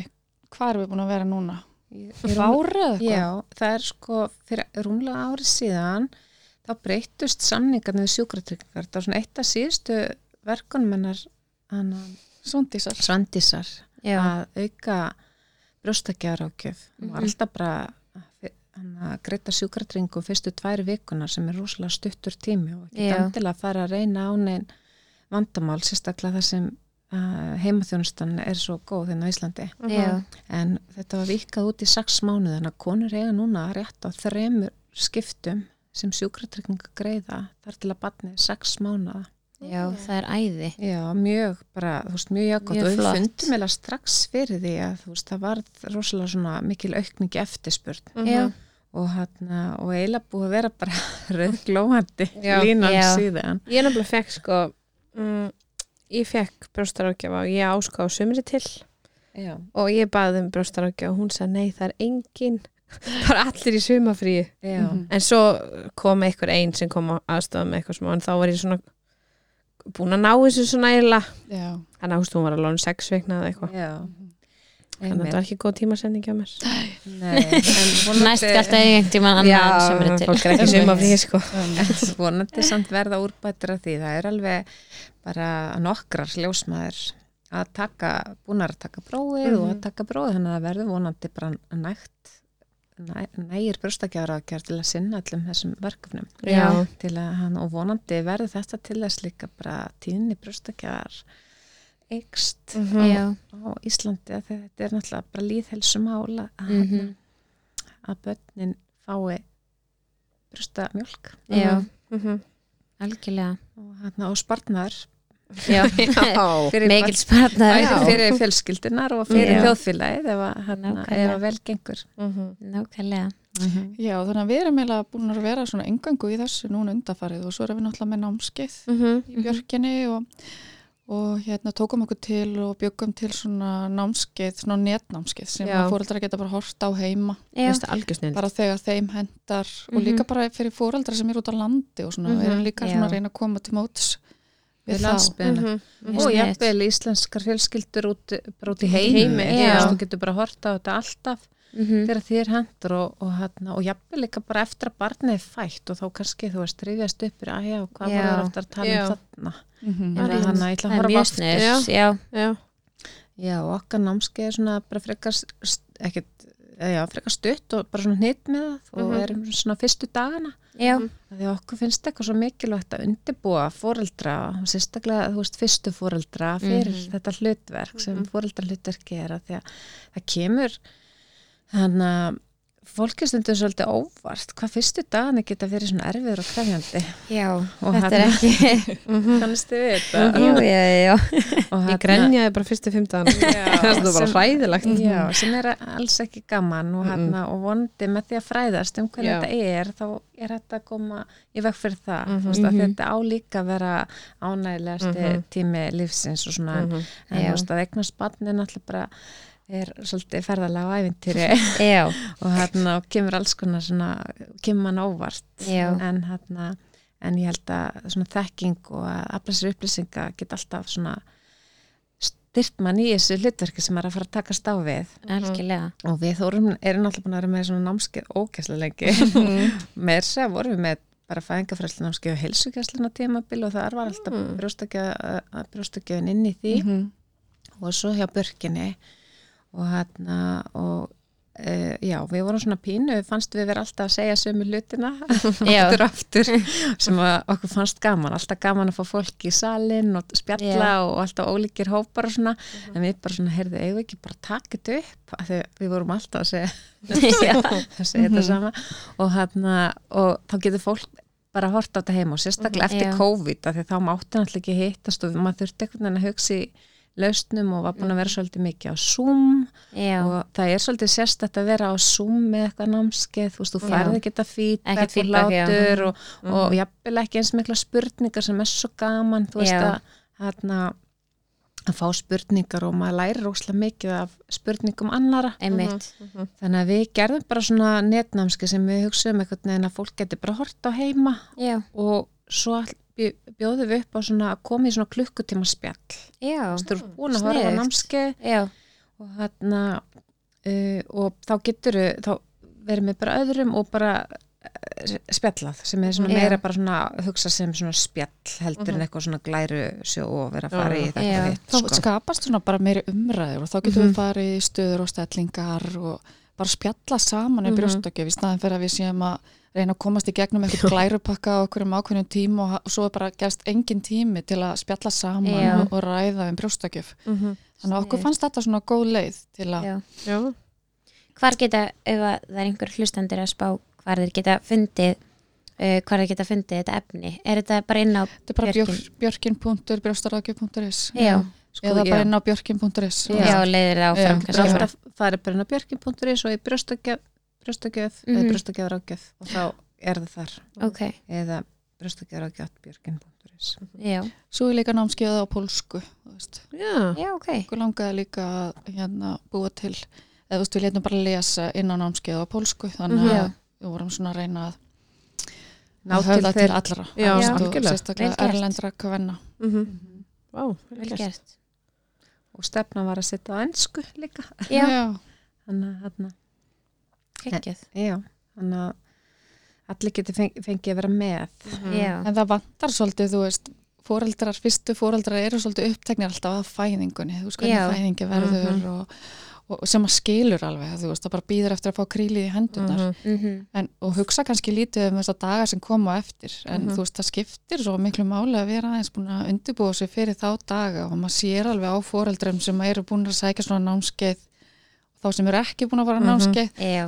Hvað erum við búin að vera núna? rúm, Bári eða eitthvað? já, það er sko fyrir rúmlega ári síðan þá breytust samningarnir við sjúkratryggingar það var svona eitt af síðustu verkunum hennar Svandísar. Svandísar já, að auka brjóstakjæðarákjöf og alltaf bara að greita sjúkratringum fyrstu tvær vikuna sem er rosalega stuttur tími og ekki Já. endilega að fara að reyna á neinn vandamál, sérstaklega það sem uh, heimaþjónustan er svo góð hérna á Íslandi. já, En þetta var vikað út í sex mánuð en að konur eiga núna rétt á þremur skiptum sem sjúkratrygginga greiða þar til að batni sex mánuða. Já, það er æði Já, mjög bara, þú veist, mjög Mjög og við fundum eða strax fyrir því að þú veist, það var rosalega svona mikil aukningi eftirspurn já, og hann og eiginlega búið að vera bara rauðglóhandi Já. línan Já. síðan. Ég nefnilega fekk sko mm, ég fekk brjóstarákjafa og ég áska á sumri til Já. og ég baði um brjóstarákjafa og hún sagði nei það er engin bara allir í sumafríi Já. Mhm. en svo kom einhver einn sem kom að aðstofa með eitthvað smá en þá var ég svona búin að ná þessu svona Já. þannig að hún var alveg orðin sex vikna eða eitthvað. Já. þannig að þetta var ekki góð tímasending hjá mér. Nei, en vonandi, næst galt að einhvern tíman annan sem er til. fólk er ekki sumafríi sko. En vonandi samt verða úrbættir af því. Það er alveg bara nokkrar ljósmaður að taka, búnar að taka prófið og að taka prófið, þannig að það verður vonandi bara nægt næ, nægir brjóstakjáraðgjör til að sinna allum þessum verkefnum. Hann og vonandi verður þetta til þess líka bara tíðni brjóstakjár eikst Mhm. já, á Íslandi að þetta er náttúrulega bara líðhelsumál að, Mhm. að börnin fái brjóstamjólk. Já, Mhm. algjörlega. og, hérna, og spartnar mikil spartnaður fyrir fjölskyldunar og fyrir þjóðfélagið ef, að, hérna, Nákvæmlega. ef að vel gengur. Mhm. nákvæmlega. Já, þannig að við erum eiginlega búin að vera svona engangu í þessu núna undarfarið og svo erum við náttúrulega með námskeið Mhm. í björkinni og, og hérna tókum okkur til og byggum til svona námskeið, svona netnámskeið sem fóreldrar geta bara hort á heima. Er bara þegar þeim hendar og líka bara fyrir fóreldrar sem eru út á landi og svona, Mhm. við erum líka að reyna að koma til móts við landsbyðina Mhm. Mjög og jafnvel íslenskar fjölskyldur út, út í heimi, Heimi, Þú getur bara að horta á þetta alltaf Mhm. þegar þér hendur og, og, hérna, og jafnvel líka bara eftir að barnið er fætt og þá kannski þú veist rifjast upp fyrir að já, hvað Já. voru aftur að tala Já. um þarna Mhm. Þannig að hann ætla að það er horfa mjög aftur. já, Já, Já, og okkar námskeið er svona bara frekar ekkert, já, frekar stutt og bara svona hnitt með það og Mhm. erum svona fyrstu dagana já, Af Því okkur finnst eitthvað svo mikilvægt að undirbúa fóreldra, og sérstaklega, þú veist, fyrstu fóreldra fyrir Mhm. þetta hlutverk sem Mhm. fóreldra hlutverki er að því að það kemur þannig að fólki stundur svolítið óvart hvað fyrstu dagana geta verið svona erfiður og krefjandi já Og þetta er hérna- ekki kannist þið við þetta já, já, já, Og ég hérna- grenjaði bara fyrstu fimmtaðan Já, Það er bara hræðilegt Já, sem er alls ekki gaman og, Mm-mm. hana, og vonandi með því að fræðast um hvernig þetta er þá er þetta að koma í veg fyrir það Mhm. mm -hmm. Mhm. þetta á líka að vera ánægilegasti Mhm. tími lífsins og svona en Mhm. þú veist að eignast barni náttúrulega bara er svolítið ferðalega á æfintýri já, og hérna og kemur alls konar svona kemur mann óvart. En hérna en ég held að svona þekking og að afla sér upplýsinga get alltaf svona styrt mann í þessu hlutverki sem er að fara að takast á við. Algjörlega. Og við þórum erum náttúrulega búin að vera með svona námskeið ógæslega lengi. Með þess að vorum við með bara fæðingafræslu námskeið og heilsugjæsluna tímabil og það var alltaf Mm. brjóstakjöfin brjóstakjöfin inn í því. Mhm. og svo hjá börkinni og hérna og Uh, já, við vorum svona pínu, fannst við vera alltaf að segja sömu hlutina Já. aftur aftur sem okkur fannst gaman, alltaf gaman að fá fólk í salin og spjalla Já. og alltaf ólíkir hópar og svona en við bara svona, heyrðu, eigum við ekki bara þetta upp við vorum alltaf að segja já, að segja þetta sama og, hana, og þá getur fólk bara að horta á þetta heima og sérstaklega Mhm, eftir já. COVID því þá mátti náttúrulega ekki hittast og maður þurfti einhvern veginn að hugsa í lausnum og var búin að vera svolítið mikið á Zoom. Já, og það er svolítið sérstætt að vera á Zoom með eitthvað námskeið, þú veist, þú færði ekki þetta feedback og feedback, já. látur og, Mhm. og jafnvel ekki eins mikla spurningar sem er svo gaman, þú veist að hérna að fá spurningar og maður læri róslega mikið af spurningum annara einmitt. Mhm. þannig að við gerðum bara svona netnámski sem við hugsaum einhvern veginn að fólk geti bara hort á heima já, og svo all- bjó- bjóðum við upp á svona að koma í svona klukkutíma spjall já, þú ert búin að horfa á námskeið já, og hérna uh, og þá getur þá verið með bara öðrum og bara uh, spjallað sem er svona Já. meira bara svona að hugsa sem svona spjall heldur en eitthvað svona glæru sjó og vera að fara í þetta þá sko. skapast svona bara meiri umræður og þá getum Mhm. við farið í stöður og stellingar og bara spjalla saman um Mhm. brjóstökju í staðin fyrir að við séum að reyna að komast í gegnum eitthvað glærupakka á okkur um ákveðnum tíma og, og svo er bara gerst engin tími til að spjalla saman Já. og, ræða um brjóstökjuf Mhm. þannig að okkur fannst þetta svona góð leið til að Já. Já. hvar geta, ef að það er einhver hlustandir að spá hvar þeir geta fundið uh, hvar þeir geta fundið þetta efni er þetta bara inn á þetta er bara Björkin. Sko, eða bara inn á björkin.is Já. já, leiðir það áfram Það er bara inn á björkin.is og í brjóstakjöf brjóstakjöf Mhm. eða brjóstakjöfrákjöf og þá er það þar. Ok, eða brjóstakjöfrákjöf björkin.is já, svo er líka námskeiða á pólsku. Já. já, ok. Okkur langaði líka að hérna, búa til eða veist, við letum bara lesa inn á námskeið á pólsku þannig Mhm. að við vorum svona að reyna að Ná að til höfða til þeir allra. Já, algjörlega. sérstaklega Vel gert. erlendra kvenna. Mhm. Vá, vel gert. og stefna var að setja á ennsku líka. Já, þannig að hérna, geggjöð já, þannig að allir getur feng, fengið að vera með. Já, en það vantar svolítið, þú veist fóreldrar, fyrstu fóreldrar eru svolítið uppteknir alltaf að fæðingunni, þú veist hvernig fæðingi verður og, og sem að skilur alveg, þú veist, það bara býður eftir að fá krílið í hendunar mhm, en, og hugsa kannski lítið um þessa daga sem koma eftir en þú veist það skiptir svo miklu máli að vera aðeins búin að undirbúa sig fyrir þá daga og maður sér alveg á foreldrum sem eru búin að sækja svona námskeið þá sem eru ekki búin að fara Mhm. námskeið. Já,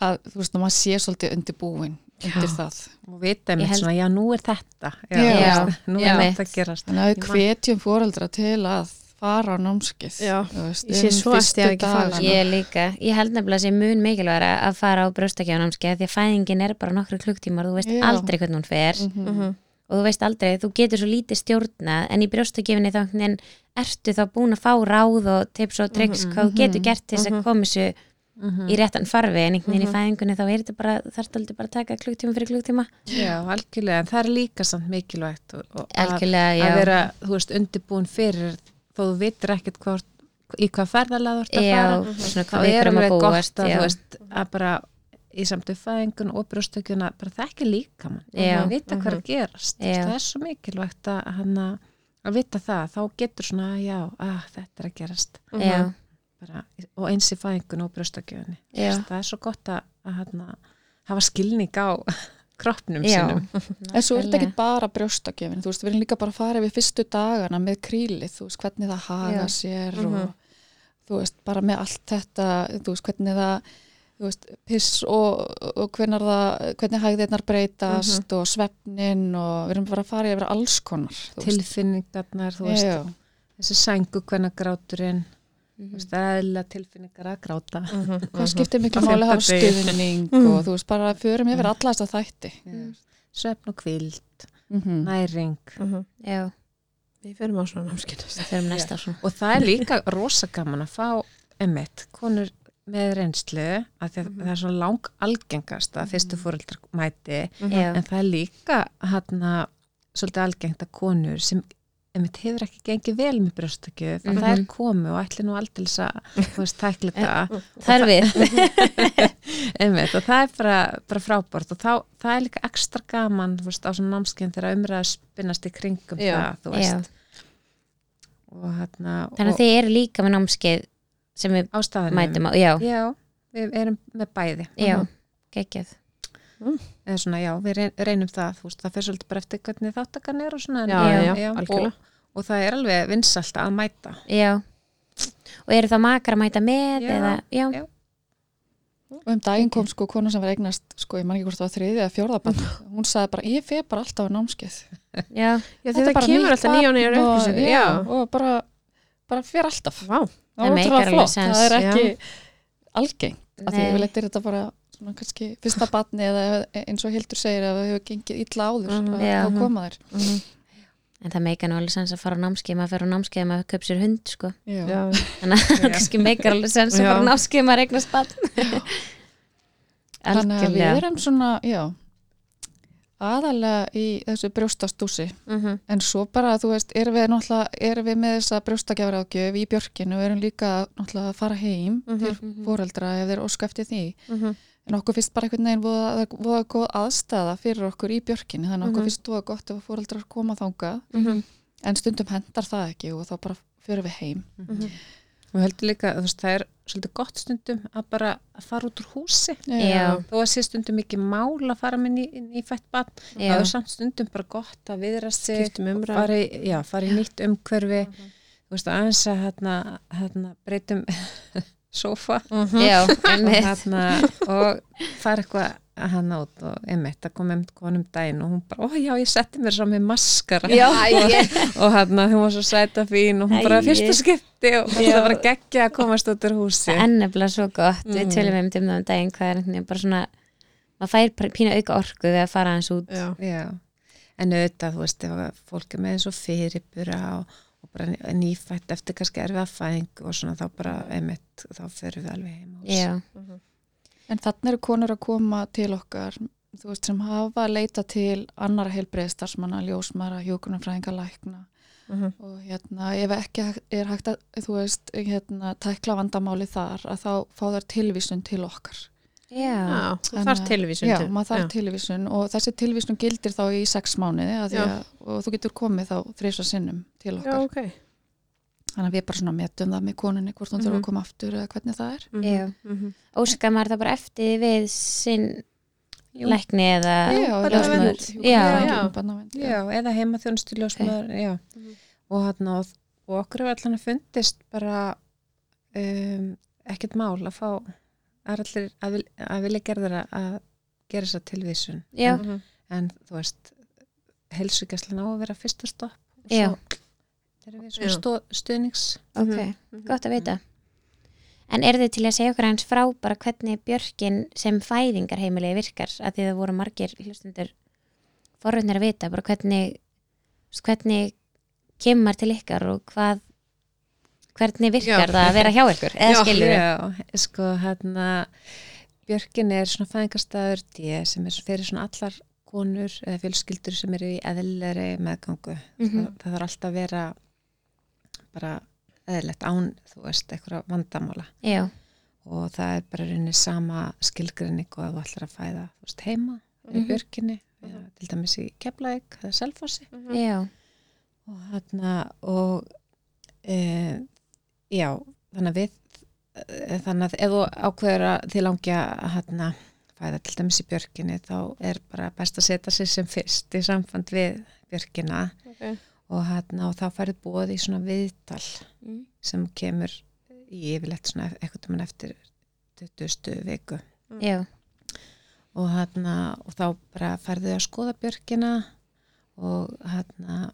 að þú veist að maður sér svolítið undirbúin undir það og vita með held- svona, já nú er þetta já, Já. veist, nú Já. er þetta að gerast þannig að við man- hvetjum foreldra til að fara á námskeið Já. þú veist, Ég sé svo að ekki fara. ég líka ég held nefnilega að sé mun mikilvægra að fara á brjóstakjánámskeið því að fæðingin er bara nokkru klukktímar þú veist Já. aldrei hvernig hún fer Mhm. Mhm. og þú veist aldrei, þú getur svo lítið stjórnað en í brjóstakjöfinni þá ertu þá búin að fá ráð og tips og triks hvað þú getur gert til þess að koma þessu Mhm. í réttan farfi en einhvern veginn í fæðingunni þá er þetta bara, þarf aldrei bara að taka klukktíma fyrir klukktíma. Já, algjörlega, en það er líka samt mikilvægt og, og að, að vera, þú veist, undirbúin fyrir þó þú vitir ekkert hvort, í hvað ferðalega þú ert að já, fara svona þá er erum að alveg búast gott að veist að bara í samtu fæðingun og brjóstökjuna bara þekki líka mann að vita hvað er að gerast. Já. það er svo mikilvægt að, að vita það, þá getur svona já, að, þetta er að gerast. Já, bara, og eins í fæðingun og brjóstökjunni já, það er svo gott að, að hana, hafa skilning á kroppnum Já. sínum. En svo er þetta ekki bara brjóstakjöfin, þú veist, við erum líka bara að fara við fyrstu dagana með krílið, þú veist, hvernig það haga Já. sér Mhm. og þú veist, bara með allt þetta, þú veist, hvernig það, þú veist, piss og, og hvernig það, hvernig hægðirnar breytast og svefnin og við erum bara að fara yfir alls konar, tilfinningarnar, þú veist. Já, þessi sængu hvernig gráturinn Mhm. það er eðlilega tilfinningar að gráta. Hvað skiptir miklu máli að hafa stuðning Mm. og þú veist, bara förum yfir alla þess að þætti. Já. svefn og kvild, Mm næring. Mhm. já, Við fyrir á svona svona. Og það er líka rosa gaman að fá emitt, konur með reynslu að því að það er svona lang algengast að fyrstu fóreldrar mæti. En það er líka hann svolítið algengt að konur sem emitt hefur ekki gengið vel með brjóstakjöf að það er komu og ætli nú aldrei að tækla þetta. það er við. Einmitt og það er bara, bara frábært og þá, það er líka ekstra gaman veist, á svona námskeið þegar umræða spinnast í kringum Já. það, og hérna þannig að þið eru líka með námskeið sem við mætum á, já, já, við erum með bæði. Já, geggjað eða svona, já, við reyn- reynum það veist, það fyrir svolítið bara eftir hvernig þáttakan er og svona, en- Já, já, já, og, algjörlega. og það er alveg vinsalt að mæta já og eru þá makar að mæta með Já, eða, já, já. Og um daginn kom sko kona sem var eignast, sko ég man ekki hvort það var þriði eða fjórðabann, hún sagði bara, ég fer bara alltaf á námskeið. já, Já, Þetta það kemur alltaf nýja og nýja og- og bara, bara fer alltaf. vá. Það Það það er ekki algengt. Af því ég vil eitthvað þetta bara svona kannski fyrsta batni eða eins og Hildur segir að það hefur gengið illa áður Mhm. að Já. þá koma þær. en það meikar nú alveg sens að fara á námskeið maður fer á námskeið maður köp sér hund sko Já. Já, þannig að það kannski meikar alveg sens að fara á námskeið maður eignast bann Þannig að við erum svona, já, aðalega í þessu brjóstastúsi Mhm. en svo bara, þú veist, erum við náttúrulega erum við með þessa brjóstagjafraðgjöf í björkinu og erum líka náttúrulega að fara heim Mhm, til mhm. foreldra ef þeir óska eftir því Mhm. En okkur finnst bara einhvern veginn voða, voða góð aðstæða fyrir okkur í björkinu þannig að okkur Mhm. finnst voða gott ef foreldrar koma þangað Mhm. en stundum hendar það ekki og þá bara fyrir við heim Mhm. og heldur líka, þú veist, það er svolítið gott stundum að bara að fara út úr húsi Já. þó að sé stundum ekki mál að fara með ný, nýfætt bann Já. það er samt stundum bara gott að viðra sig umræðu. fara í, já, fara í nýtt umhverfi þú veist, aðeins að hérna, hérna, breytum sofa Já, og, einmitt. hérna, og fara eitthvað hann át og einmitt að koma um konum daginn og hún bara, ó já, ég setti mér svo með maskara Já, og, og hann hún var svo sæta fín og hún bara Æi. fyrsta skipti og Já. það var að gegja að komast út úr húsi ennefnilega svo gott við Mm. tölum við um það um daginn hvað er einhvern veginn bara svona maður fær pína auka orku við að fara hans út Já. Já, en auðvitað, þú veist, að fólk er með eins og fyrirbura og, og bara nýfætt eftir kannski erfiða fæðing og svona þá bara, einmitt, þá förum við alveg heim á hús. Já, En þannig eru konur að koma til okkar þú veist, sem hafa leita til annara heilbreiðstarfsmanna, ljósmara, hjókunarfræðinga, lækna Mhm. og hérna, ef ekki er hægt að, þú veist, hérna, tækla vandamáli þar, að þá fá þær tilvísun til okkar. Já, Já, þú þarf tilvísun Já, til. maður þarf Já. tilvísun og þessi tilvísun gildir þá í sex mánuði að Já. að, og þú getur komið þá þrisa sinnum til Já, okkar. ok. Þannig að við bara svona metum það með konunni hvort hún þurfa Mhm. að koma aftur eða hvernig það er. Mhm, Já. mhm. óskar maður það bara eftir við sinn Jú. lækni eða Já, vernd. Já, Já. Já, eða heima þjónustu ljósmaður, já. Mhm. Og, hann, og, og okkur hefur allan að fundist bara um, ekkert mál að fá að allir að, vil, að vilja gerður að gera þessa tilvísun. já, Mhm. En þú veist, heilsugjastlan á að vera fyrsta stopp. og Já. svo erum við stó, stuðnings. ok, Mhm. gott að vita en eru þið til að segja okkur hans frá bara hvernig björkin sem fæðingarheimilið virkar, að því það voru margir hlustundur forröndar að vita bara hvernig hvernig kemur til ykkar og hvað hvernig virkar Já. það að vera hjá ykkur eða skilur Já, sko hérna Björkin er svona fæðingarstaður sem er fyrir svona allar konur eða fjölskyldur sem eru í eðlilegri meðgangu. Mhm. það, það þarf alltaf að vera bara eðlilegt án, þú veist, eitthvað vandamála já, og það er bara rauninni sama skilgrinning og að þú ætlar að fæða veist, heima í Mhm. Björkinni eða til dæmis í Keflæk eða Selfossi já, og hérna og e, já, þannig að við e, þannig að ef þú ákveður að þið langja að hérna fæða til dæmis í björkinni þá er bara best að setja sig sem fyrst í samfand við björkina Ok. og hérna og þá færið bóð í svona viðtal Mm. sem kemur í yfirleitt svona eitthvað mann eftir 20. viku já, og hérna og þá bara færðu að skoða björkina og hérna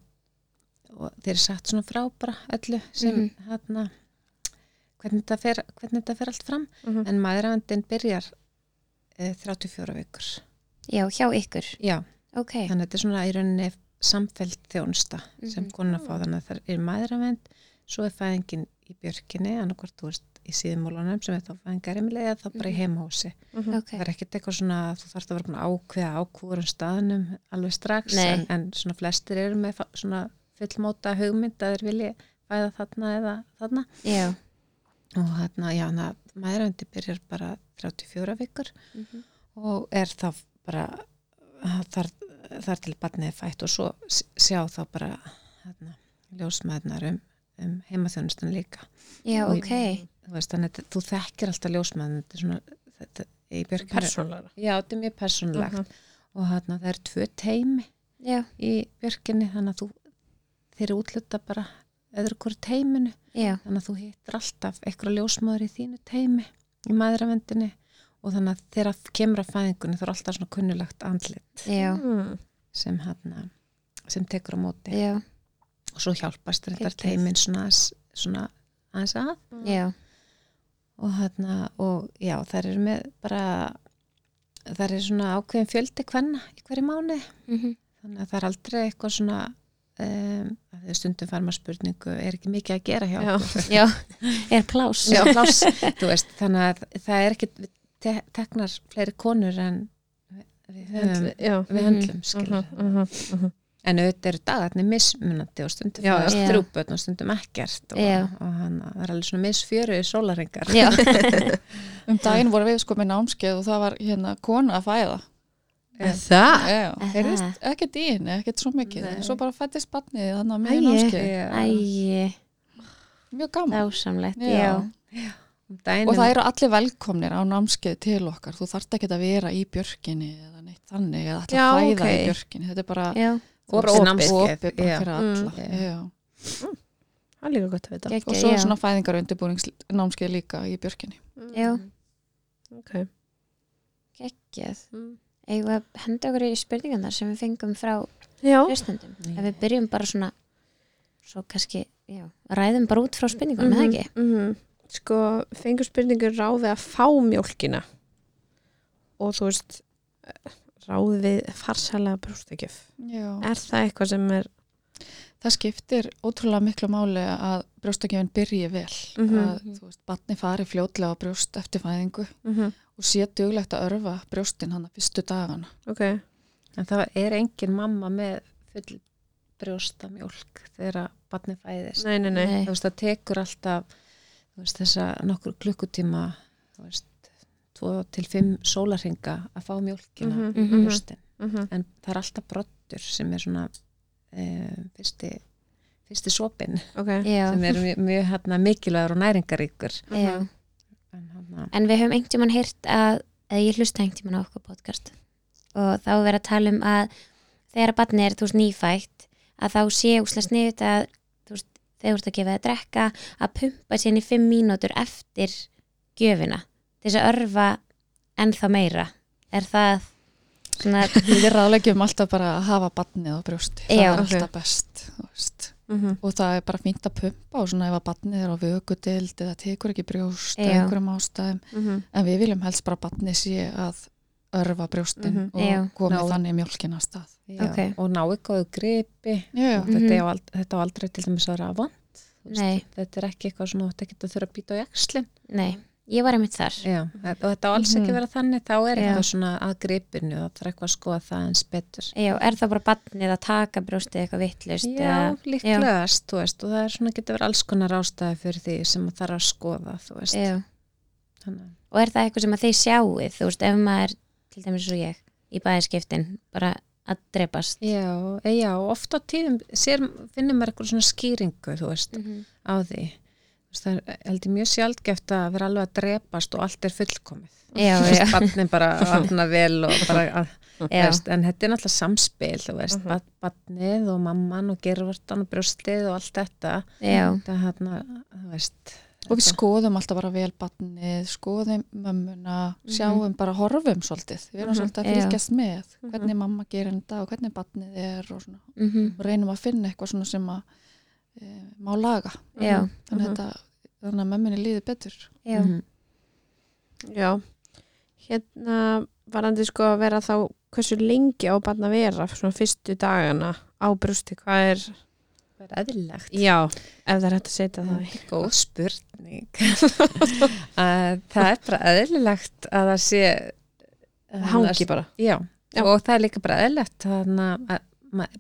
og þeir eru sagt svona frá bara öllu sem Mhm. hérna hvernig þetta fer, hvernig þetta fer allt fram. Mhm. en maðurafendin byrjar e, 34 vikur. Já, hjá ykkur? Já, ok, þannig að þetta er svona í rauninni samfelt þjónusta sem Mhm. konar fá. Þannig að það er maðuravend svo er fæðingin í björkinni annarkvort þú veist í síðumólunum sem er þá fæðingarimli eða þá bara í Mhm. heimahúsi. Mhm. ok það er ekkert eitthvað svona þú þarfst að vera ákveða ákvúrum staðnum alveg strax en, en svona flestir eru með svona fullmóta hugmynd að þeir vilji fæða þarna eða þarna. Já, og þarna, já, að maðuröndi byrjar bara 34 vikur Mhm. og er þá bara þar, þar til barnið er fætt og svo sjá þá bara þarna, ljósmaðurnar um, um heimaþjónustan líka já, Og- ok þú veist, þannig þú þekkir alltaf ljósmaður þetta er svona þetta, í björkinu Persónlega. Já, þetta er mjög persónulegt Mhm. og þarna það er tvö teimi já, í björkinni þannig að þú þeir eru útluta bara öðru hvort teiminu. Já, þannig að þú hittir alltaf eitthvað ljósmaður í þínu teimi í maðuravendinni og þannig að þegar kemur að fæðingunni þá er alltaf svona kunnulegt andlit já, Mm. sem, hana, sem tekur á móti. Já, og svo hjálpast þetta teimin svona, svona aðeins að. Já, og þarna og já þær eru með bara þær eru svona ákveðin fjöldi kvenna í hverju mánuði. Mhm, þannig að það er aldrei eitthvað svona um, stundum fær maður spurningu er ekki mikið að gera hjá Já. já. Er plás Já, pláss, þú veist, þannig að það er ekki te teknar fleiri konur en við, Já. við höndlum skilur Mhm, mhm, mhm. en auðvitað eru dagarnir mismunandi og stundum þrjúbötn og stundum ekkert og, og hann, er alveg svona misfjöru í sólaringar Já, Um daginn voru við sko með námskeið og það var hérna kona að fæða. Það? Já, heyrðist ekkert í henni, ekkert svo mikið. Nei. En svo bara fættist barnið þannig að með námskeið. Mjög gaman. dásamlegt Já. Já, Dænum, Og það eru allir velkomnir á námskeið til okkar. Þú þarft ekki að vera í björkinni eða neitt þannig eða að fæða ok. í björkinni. Þetta er bara Opið fyrir alla. Mm. Það er líka gott að vita. Geggjað, Og svo er svona fæðingar undirbúningsnámskeið líka í björkinni. já, Ok. geggjað Mm. Eigum við að henda okkur í spurningarnar sem við fengum frá hlustendum. Ef við byrjum bara svona svo kannski, já, ræðum bara út frá spurningunum, mm Mhm, það ekki? mhm. Sko, fengur spurningur ráði að fá mjólkina og þú veist ráði við farsælega brústakjöf. Já. Er það eitthvað sem er Það skiptir ótrúlega miklu máli að brjóstakjöfin byrji vel. Mhm. Að, þú veist, batni fari fljótlega á brjóst eftir fæðingu mm -hmm. og sé duglegt að örfa brjóstin hann að fyrstu dagana. Ok, en það er engin mamma með full brjósta mjólk þegar barni fæðist nei, nei, nei, veist, það tekur alltaf þú veist, þessa nokkur klukkutíma þú veist, 2 til 5 sólarhinga að fá mjólkina Mhm, í mhm. brjóstin Mhm. en það er alltaf brottur sem er svona e, fyrsti fyrsti sopin ok. Já, sem er mjög, mjög hérna, mikilvægur og næringaríkur en hérna En við höfum einhvern tímann heyrt að, eða ég hlusta einhvern tímann á okkur podcast. Og þá er verið að tala um að þegar að barni er, þú veist, nýfætt að þá sé úslega sniðut að þú veist, þegar þú ert að gefa það að drekka að pumpa sér í fimm mínútur eftir gjöfina til þess að örfa ennþá meira. Er það Við ráðleggjum alltaf bara að hafa batnið á brjósti. Það Já. er alltaf best. þú veist. Mhm. Og það er bara fínt að pumpa og svona ef að batnið er á vökudeld eða tekur ekki brjóst eða einhverjum ástæðum. Mhm. En við viljum helst bara að batnið sé að örfa brjóstin Mhm. og Já. komi Ná. þannig mjólkina að stað. já, Ok. og ná ykkur gripi Mhm. þetta, á, ald- þetta á aldrei til dæmis að vera vond þú veist, Nei. þetta er ekki eitthvað svona þú ekki að þurfa að býta á jakslin nei, ég var einmitt þar Já, og þetta á alls ekki Mhm. vera þannig þá er eitthvað svona að gripinu og það er eitthvað að skoða það eins betur Já, er það bara barnið að taka brjóstið eitthvað vittlust Já, líklegast, þú veist og það er svona getur verið alls konar ástæði fyrir því sem það þarf að skoða, þú veist. Þannig, og er það eitthvað sem að þeir sjáið þú veist, ef maður, til dæmis svo ég í bæðiskiptin, bara að drepast Já, já, og oft á tíðum sér, finnum maður eitthvað svona skýringu, þú veist, -hmm. á því það er heldur mjög sjálfgeft að vera alveg að drepast og allt er fullkomið já, Þú já, veist, barnin bara vatna vel og bara að veist, en þetta er náttúrulega samspil þú veist, Mhm. uh badnið og mamman og gervartan og brjóstið og allt þetta já, það hérna, þú veist Og við skoðum alltaf bara vel batnið, skoðum mömmuna, sjáum bara horfum svolítið. Við erum Mhm. svolítið að fylgjast með Mhm. hvernig mamma gerir þetta og hvernig batnið er og svona. mm Og reynum að finna eitthvað svona sem að má laga. já, Þannig, Mhm. þetta, þannig að mömmunni líði betur. já, Mhm. Já, hérna varandi sko að vera þá hversu lengi á barn að vera svona fyrstu dagana á brústi, hvað er það er eðlilegt já, ef það er hægt að setja það í góð spurning að það er bara eðlilegt að það sé hangi bara já. Já. og það er líka bara eðlilegt þannig að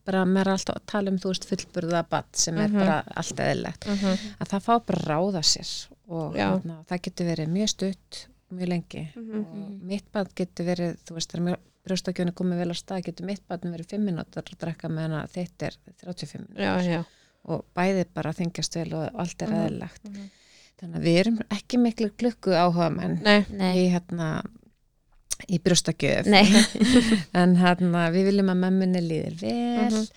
bara maður er alltaf að tala um þú veist fullburða badd sem er Mhm. bara allt eðlilegt. Að það fá bara ráða sér og hérna, það getur verið mjög stutt mjög lengi. Mhm. og mitt bad getur verið þú veist þegar brjóstakjönu komið vel á stað getur mitt badn verið 5 minútur að drekka meðan að þitt er 35 minútur já, já, og bæði bara þingjast vel og allt er Mhm. eðlilegt. Mhm. þannig að við erum ekki miklu glukku áhuga menn nei, nei, í hérna í brjóstakjöf en hérna við viljum að mömmunni líðir vel Mhm.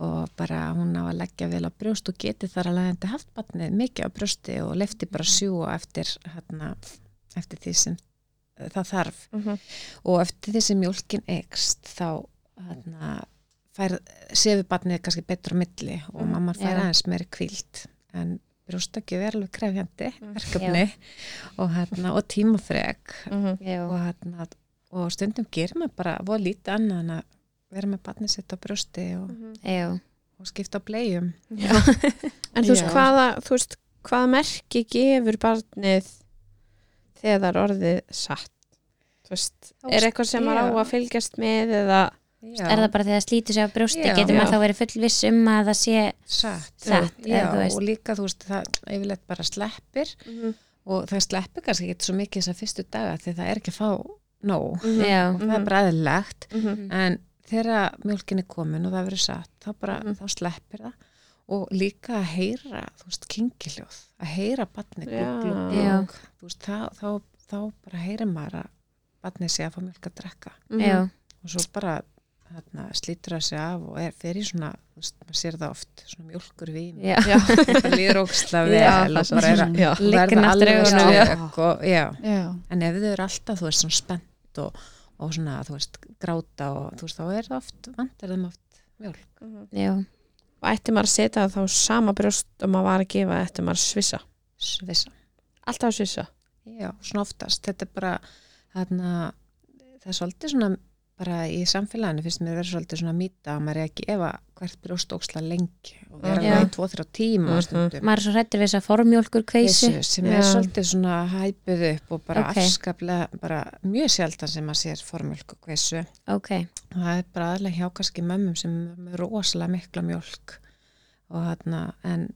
og bara hún á að leggja vel á brjóst og geti þar alveg hendi haft batnið mikið á brjósti og lefti bara Mhm. sjúa eftir hérna, eftir því sem uh, það þarf Mhm. og eftir því sem mjólkin ekst þá hérna, fær, sefur batnið kannski betur á milli og mamma fær Já. aðeins meiri kvíld en brjóstakjöf er alveg krefjandi verkefni og, hérna, og tímafreg og, hérna, og stundum gerir maður bara voða lítið annað en að vera með batnið sitt á brjósti og, já, og skipta á blegjum Já. en þú veist hvaða þú veist, hvaða merki gefur barnið þegar það er orðið satt? Þú þú veist, Þá- er eitthvað sem maður á að fylgjast með eða Já, er það bara þegar það slítur sig á brjósti Já. getur maður þá verið full viss um að það sé satt, satt já, og líka þú veist það yfirleitt bara sleppir. Og það sleppir kannski ekki svo mikið þessar fyrstu daga því það er ekki að fá nóg. Já, og það er bara eðlilegt. Mhm. en þegar mjólkin er komin og það verður satt þá bara, Mhm. þá sleppir það. Og líka að heyra þú veist, kingiljóð, að heyra batni þú veist, þá, þá, þá bara heyrir maður að batni sé að fá mjólk að drekka. Já, og svo bara þarna, slítur það sig af og er fyrir svona, þú veist, maður sér það oft svona mjólkur vín, já, Já, það líður óksla vel og er verða alveg og, já, Já, en ef þau eru alltaf, þú veist, svona spennt og, og svona, þú veist, gráta og þú veist, þá er það oft, vantar þeim oft mjólk, já, og ætti maður að setja þá sama brjóst og maður var að gefa ætti maður að svissa? Svissa. Alltaf að svissa? Já, svona oftast, þetta er bara þarna, það er svolítið svona bara í samfélaginu finnst mér verið svolítið svona mýta að maður er að gefa hvert brjóst óksla lengi og vera Já. það í tvo-þrjá tíma Mhm. á stundum maður er svo hrættur við þess að formjólkur Þessu sem er Já. svolítið svona hæpuð upp og bara Ok. afskaplega, bara mjög sjaldan sem maður sér formjölk og kveisu ok, og það er bara aðlega hjá kannski mömmum sem er rosalega mikla mjölk og þarna en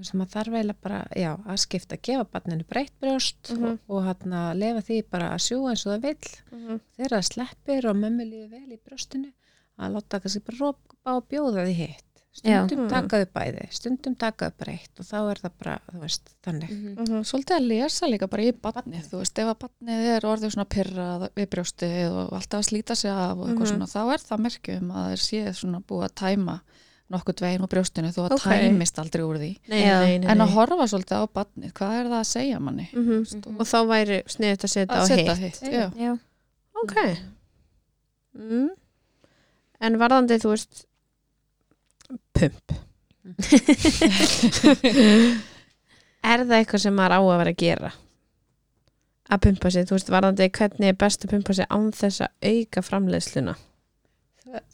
maður þarf eiginlega bara, já, að skipta að gefa barninu breytt brjóst Mhm. og, og þarna lefa því bara að sjúga eins og það vill þegar það sleppir og mömmu líður vel í brjóstinu að láta kannski bara rópa og bjóða því hitt stundum Já. taka upp bæði, stundum taka upp breytt og þá er það bara, þú veist, þannig Mhm. svolítið að lesa líka bara í badnið, þú veist, ef að badnið er orðið svona pyrrað við brjóstið og alltaf að slíta sig af og eitthvað Mhm. svona, þá er það merkjum að það sé svona búið að tæma nokkuð dvegin úr brjóstinu þó að Ok. tæmist aldrei úr því. nei, Já. nei, nei, En að horfa svolítið á badnið, hvað er það að segja manni? Mhm. og þá væri sniðut að setja á hitt hitt, já. já, ok mm. en varðandi þú veist pump er það eitthvað sem maður á að vera að gera að pumpa sig, þú veist varðandi hvernig er best að pumpa sig án þess að auka framleiðsluna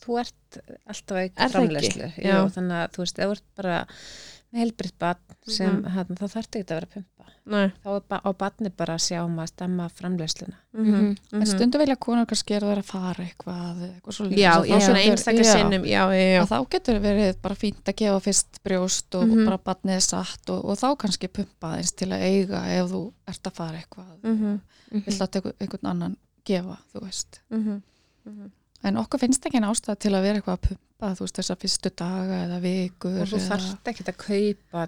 þú, ert alltaf Er það ekki? Já. Jú, þannig að þú veist, ef þú ert bara með helbriðt barn sem Mhm. mm þá þarf ekki að vera pumpa nei þá er ba á barni bara að sjá um að stemma framleysluna mm En stundu vilja konur kannski gera þeir að fara eitthvað, eitthvað svo já, Og já, þá svona getur- einstakar já. sinnum já, já, já, að þá getur verið bara fínt að gefa fyrst brjóst og Mhm. bara batnið er satt og, og þá kannski pumpa eins til að eiga ef þú ert að fara eitthvað Mhm. vill að einhvern, einhvern annan gefa, þú veist Mhm. Mhm. En okkur finnst ekki en ástæða til að vera eitthvað að pumpa þú veist þessa fyrstu daga eða vikur og þú eða, þarft ekki að kaupa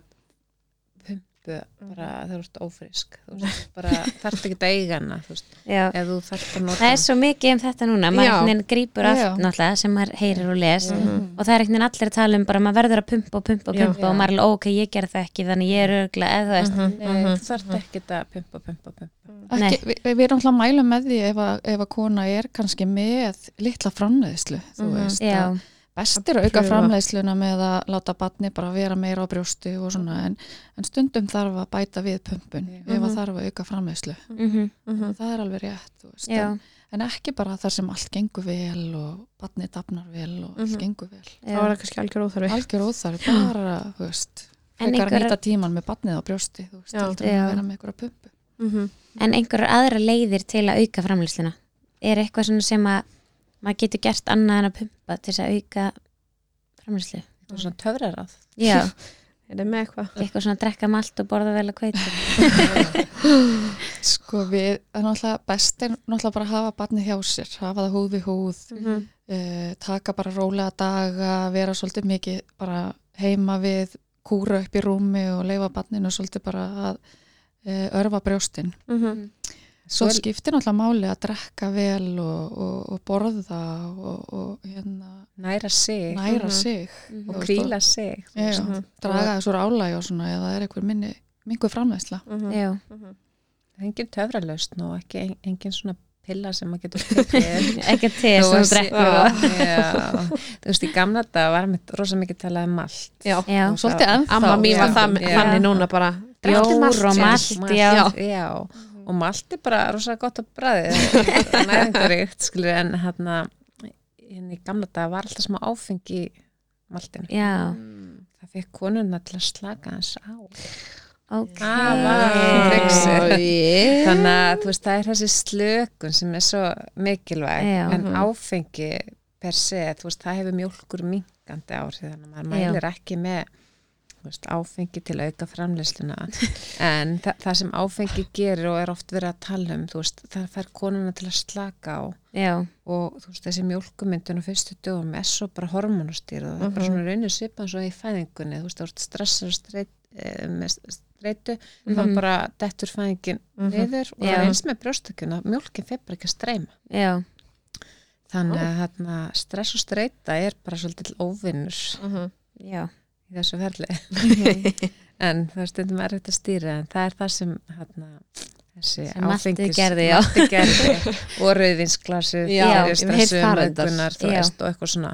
bara þegar þú ert ófrisk þú veist, bara þarft ekki að eiga hana þú veist, já ef þú þarft að nota það er svo mikið um þetta núna maður Já. Já. allt náttúrulega sem maður heyrir og les Mhm. og það er einhvern veginn allir að tala um bara maður verður að pumpa og pumpa og Já. pumpa og maður er alveg, "Ó, ok, ég ger það ekki þannig ég er örgla, eða þú veist Mhm. Nei, þú þarft ekki að pumpa, pumpa, pumpa Nei. ekki, við, við erum alltaf að mæla með því ef að, ef að kona er kannski með litla framleiðslu þú Mhm. veist já, að best er að auka framleiðsluna með að láta batni bara vera meira á brjósti og svona en, en stundum þarf að bæta við pumpun ef að Mhm. þarf að auka framleiðslu mhm, Mhm. það er alveg rétt en, en ekki bara þar sem allt gengur vel og batni dafnar vel og allt Mhm. gengur vel já. það kannski algjör óþarfi algjör óþarf bara, þú veist En frekar að einhver- nýta tíman með batnið á brjósti þú veist, Já. að vera með einhverja pumpu Mhm. en einhverjar aðra leiðir til að auka framlýsluna er eitthvað svona sem að maður getur gert annað en að pumpa til þess að auka framlýslu og svona töfrar að já, er það með eitthvað? Eitthvað svona að drekka malt og borða vel að kveitur sko við, það er náttúrulega best er náttúrulega bara að hafa batnið hjá sér hafa það húð við húð Mhm. uh, taka bara rólega daga vera svolítið mikið bara heima við kúra upp í rúmi og leifa batninu svolítið bara að uh, örfa brjóstin. Mhm. Svo Svo- skiptir náttúrulega máli að drekka vel og, og, og borða og, og hérna, næra sig næra Mhm. sig og og kvíla sig þú Já. Mhm. draga þessu álæg og svona eða það er einhver minni, mingu framleysla. Mhm. já, Mhm. það er engin töfralausn og ekki en- engin svona pilla sem maður getur ekki te sem þú drekkur og Já, þú veist, í gamla dag var mitt rosa mikið talað um malt já, já, Og Svolítið ennþá. amma mín var Já. það Já. þannig núna bara Bjór og malt, já. já. Og malt er bara rosa gott að bræði næringaríkt skilur en hérna en í gamla dag var alltaf smá áfeng í maltinu já, það fekk konuna til að slaka hans á ok trixið. yeah. þannig að þú veist, það er þessi slökun sem er svo mikilvæg Já. en Mhm. áfengi per se, þú veist, það hefur mjólkur minkandi áhrif, þannig að maður Já. mælir ekki með veist, áfengi til að auka framleysluna en þa það sem áfengi gerir og er oft verið að tala um, veist, það fær konuna til að slaka á. Já, og veist, þessi mjólkumyndun á fyrstu dögum er svo bara hormonustýrð og það er bara svona raunir svipan svo í fæðingunni. Þú veist, þú ert stressar og streit, eh, með streitu mm þá bara dettur fæðingin niður og það Já. er eins með brjóstökjuna mjólkin fer bara ekki að streyma. Já, þannig að stress og streita er bara svolítið óvinnur. Mhm. já í þessu ferli. En það er stundum erfitt að stýra en það er það sem þarna, þessi áfengis gerði, gerði. Og möggunar, þú Já. veist og eitthvað svona.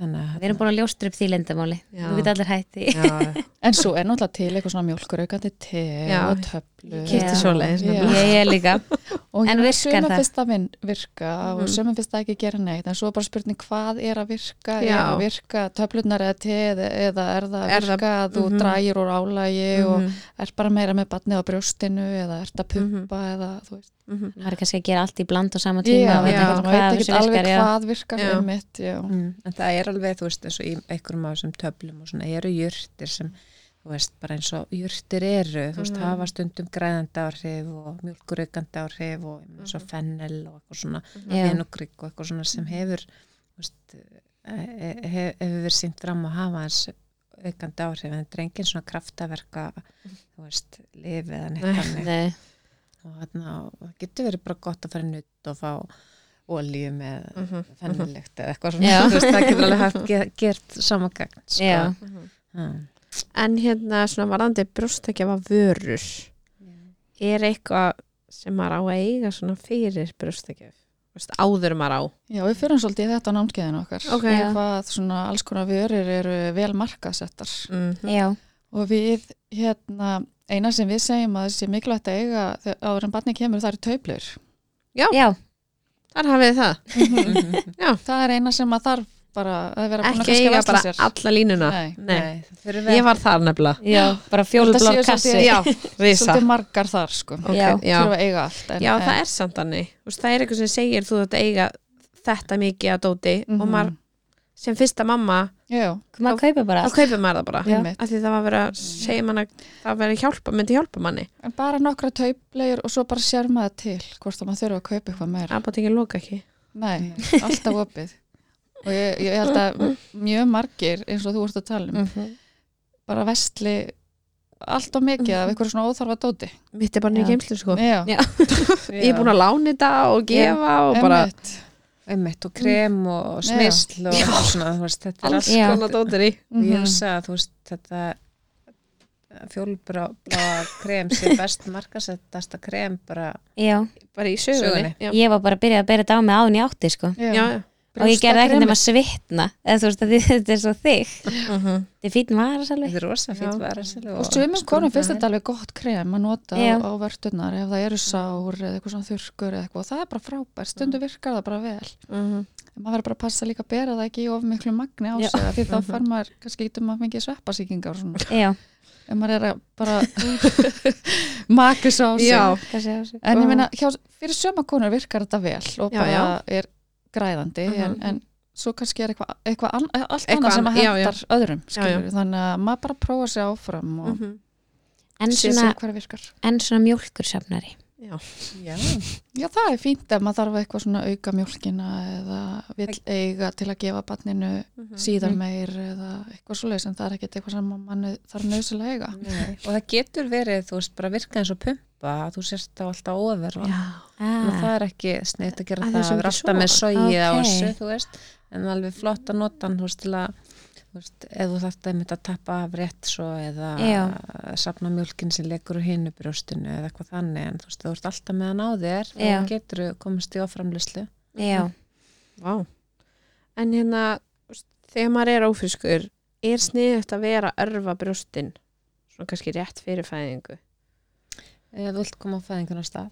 Þannig að við erum búin að ljóstra upp því lindamáli Já. þú getur allir hætti. Já, En svo er náttúrulega til eitthvað svona mjólkuraukandi te Já. og töflu Já. svoleiðis ég er líka og En virkar sumum það? finnst það vin, virka og Mhm. sumum finnst það ekki gera neitt en svo er bara spurning hvað er að virka Já. er að virka töflunar eða te eða, er það að Er það- virka að þú Mhm. drægir úr álægi og Mhm. er bara meira með batnið á brjóstinu eða ert að Mhm. pumpa eða þú veist Mhm. maður er kannski að gera allt í bland á sama tíma og veit ekki alveg hvað virkar um mitt mm, en það er alveg, þú veist, eins og í einhverjum af þessum töflum og svona eru jurtir sem þú veist, bara eins og jurtir eru þú veist, Mhm. hafa stundum græðandi áhrif og mjölkuraukandi áhrif og eins og fennel og eitthvað svona Já. fenugrík og eitthvað svona sem hefur þú veist, he- he- hefur verið sínt fram að hafa hans aukandi áhrif en þetta er engin svona kraftaverka þú veist, lifi eða neitt Nei, og þarna, það getur verið bara gott að fara nutt og fá olíu með Mhm. fennilegt eða eitthvað svona, þú veist, það getur alveg ge- gert sama gagn sko. já, Já. En hérna svona varandi brjóstakjafa vörur er eitthvað sem maður á að eiga svona fyrir brjóstakjaf áður maður á. Já, við fyrir svolítið í þetta námskeiðinu okkar. Ok. Já. hvað svona alls konar vörir eru vel markasettar mm já, og við hérna eina sem við segjum að þessi mikilvægt að eiga þegar áður en barni kemur það eru tauplur já, Þar hafið það. Það er eina sem að þarf bara að vera búin að Ekki kannski eiga versla bara sér. alla línuna. Nei. Nei, það við Ég var þar nefnilega. Já. Bara séu kassi svolítið- margar þar sko. Ok, Já. að eiga allt en, Já, en, það er samt þannig. Það er eitthvað sem segir þú þetta eiga þetta mikið að dóti og Mhm. maður sem fyrsta mamma já, maður kaupir bara þá kaupir maður það bara. Af því það var verið að segja manna það verið hjálpa, myndi hjálpa manni. En bara nokkra tauplegur og svo bara sér maður til hvort að maður þurfa að kaupa eitthvað meira. Apotekin lóka ekki. Nei, alltaf opið og ég, ég held að mjög margir eins og þú ert að tala um Mhm. bara vestli allt og mikið af eitthvað svona óþarfa dóti mitt er bara nýja Já. geimslu sko Já, Já. ég er búin að lána þetta og gefa og bara einmitt. einmitt og krem og smysl og, svona, þú veist, þetta er alls Já. konar dótir í og ég Mhm. hugsa að þú veist þetta fjólblá krem sem best markasettasta krem bara já, bara í sögunni Sögunni. Já. ég var bara að byrja að byrja þetta á mig án í átti sko Já. Já. og ég gerði ekkert nema svitna eða þú veist að þetta er svo þig Mhm. þetta er fín vara sælvi þetta er rosa fínt Já. varasel og sumum konum finnst þetta alveg gott krem að nota Já. á, á vörtunar ef það eru sár eða eitthvað svona þurrkur eða eitthvað og það er bara frábært, stundu virkar það bara vel Mhm. en maður verður bara að passa líka að bera það ekki í of miklu magni á sig af því þá fær maður kannski getur maður fengið sveppasíkingar og svona já, ef maður er að bara maka svo á sig Já. en ég meina, hjá, fyrir söma konur virkar þetta vel og Já, bara já. er græðandi Mhm. en, en svo kannski er eitthvað eitthva an, allt Eitthvað annað sem að já, já. hendar öðrum Já, já. skilur, þannig að maður bara prófa sig áfram og Mhm. en sé sig hvað virkar en svona mjólkursafnari Já. já, Já, það er fínt ef maður þarf eitthvað svona auka mjólkina eða vill eiga til að gefa barninu Mhm. síðar meir eða eitthvað svoleiðis en það er ekkert eitthvað sem mann þarf nöðsilega að eiga. Nei. og það getur verið þú veist bara virka eins og pumpa að þú sérst á alltaf ofur og að það er ekki sneitt að gera Að það, er ekki alltaf með svo. sogið á þessu, þú veist, en alveg flott að nota hann, þú veist, til að, veist, ef þú þarft að mynda að tappa af rétt svo eða Já. sapna mjölkin sem legur úr hinu brjóstinu eða eitthvað þannig, en þú veist, þú ert alltaf með hann á þér, Já. þá getur komast í áframlislu. já, Vá. En hérna, þegar maður er ófriskur, er sniðugt að vera að örfa brjóstin, svona kannski rétt fyrir fæðingu. Eða þú vilt koma á fæðingun á stað.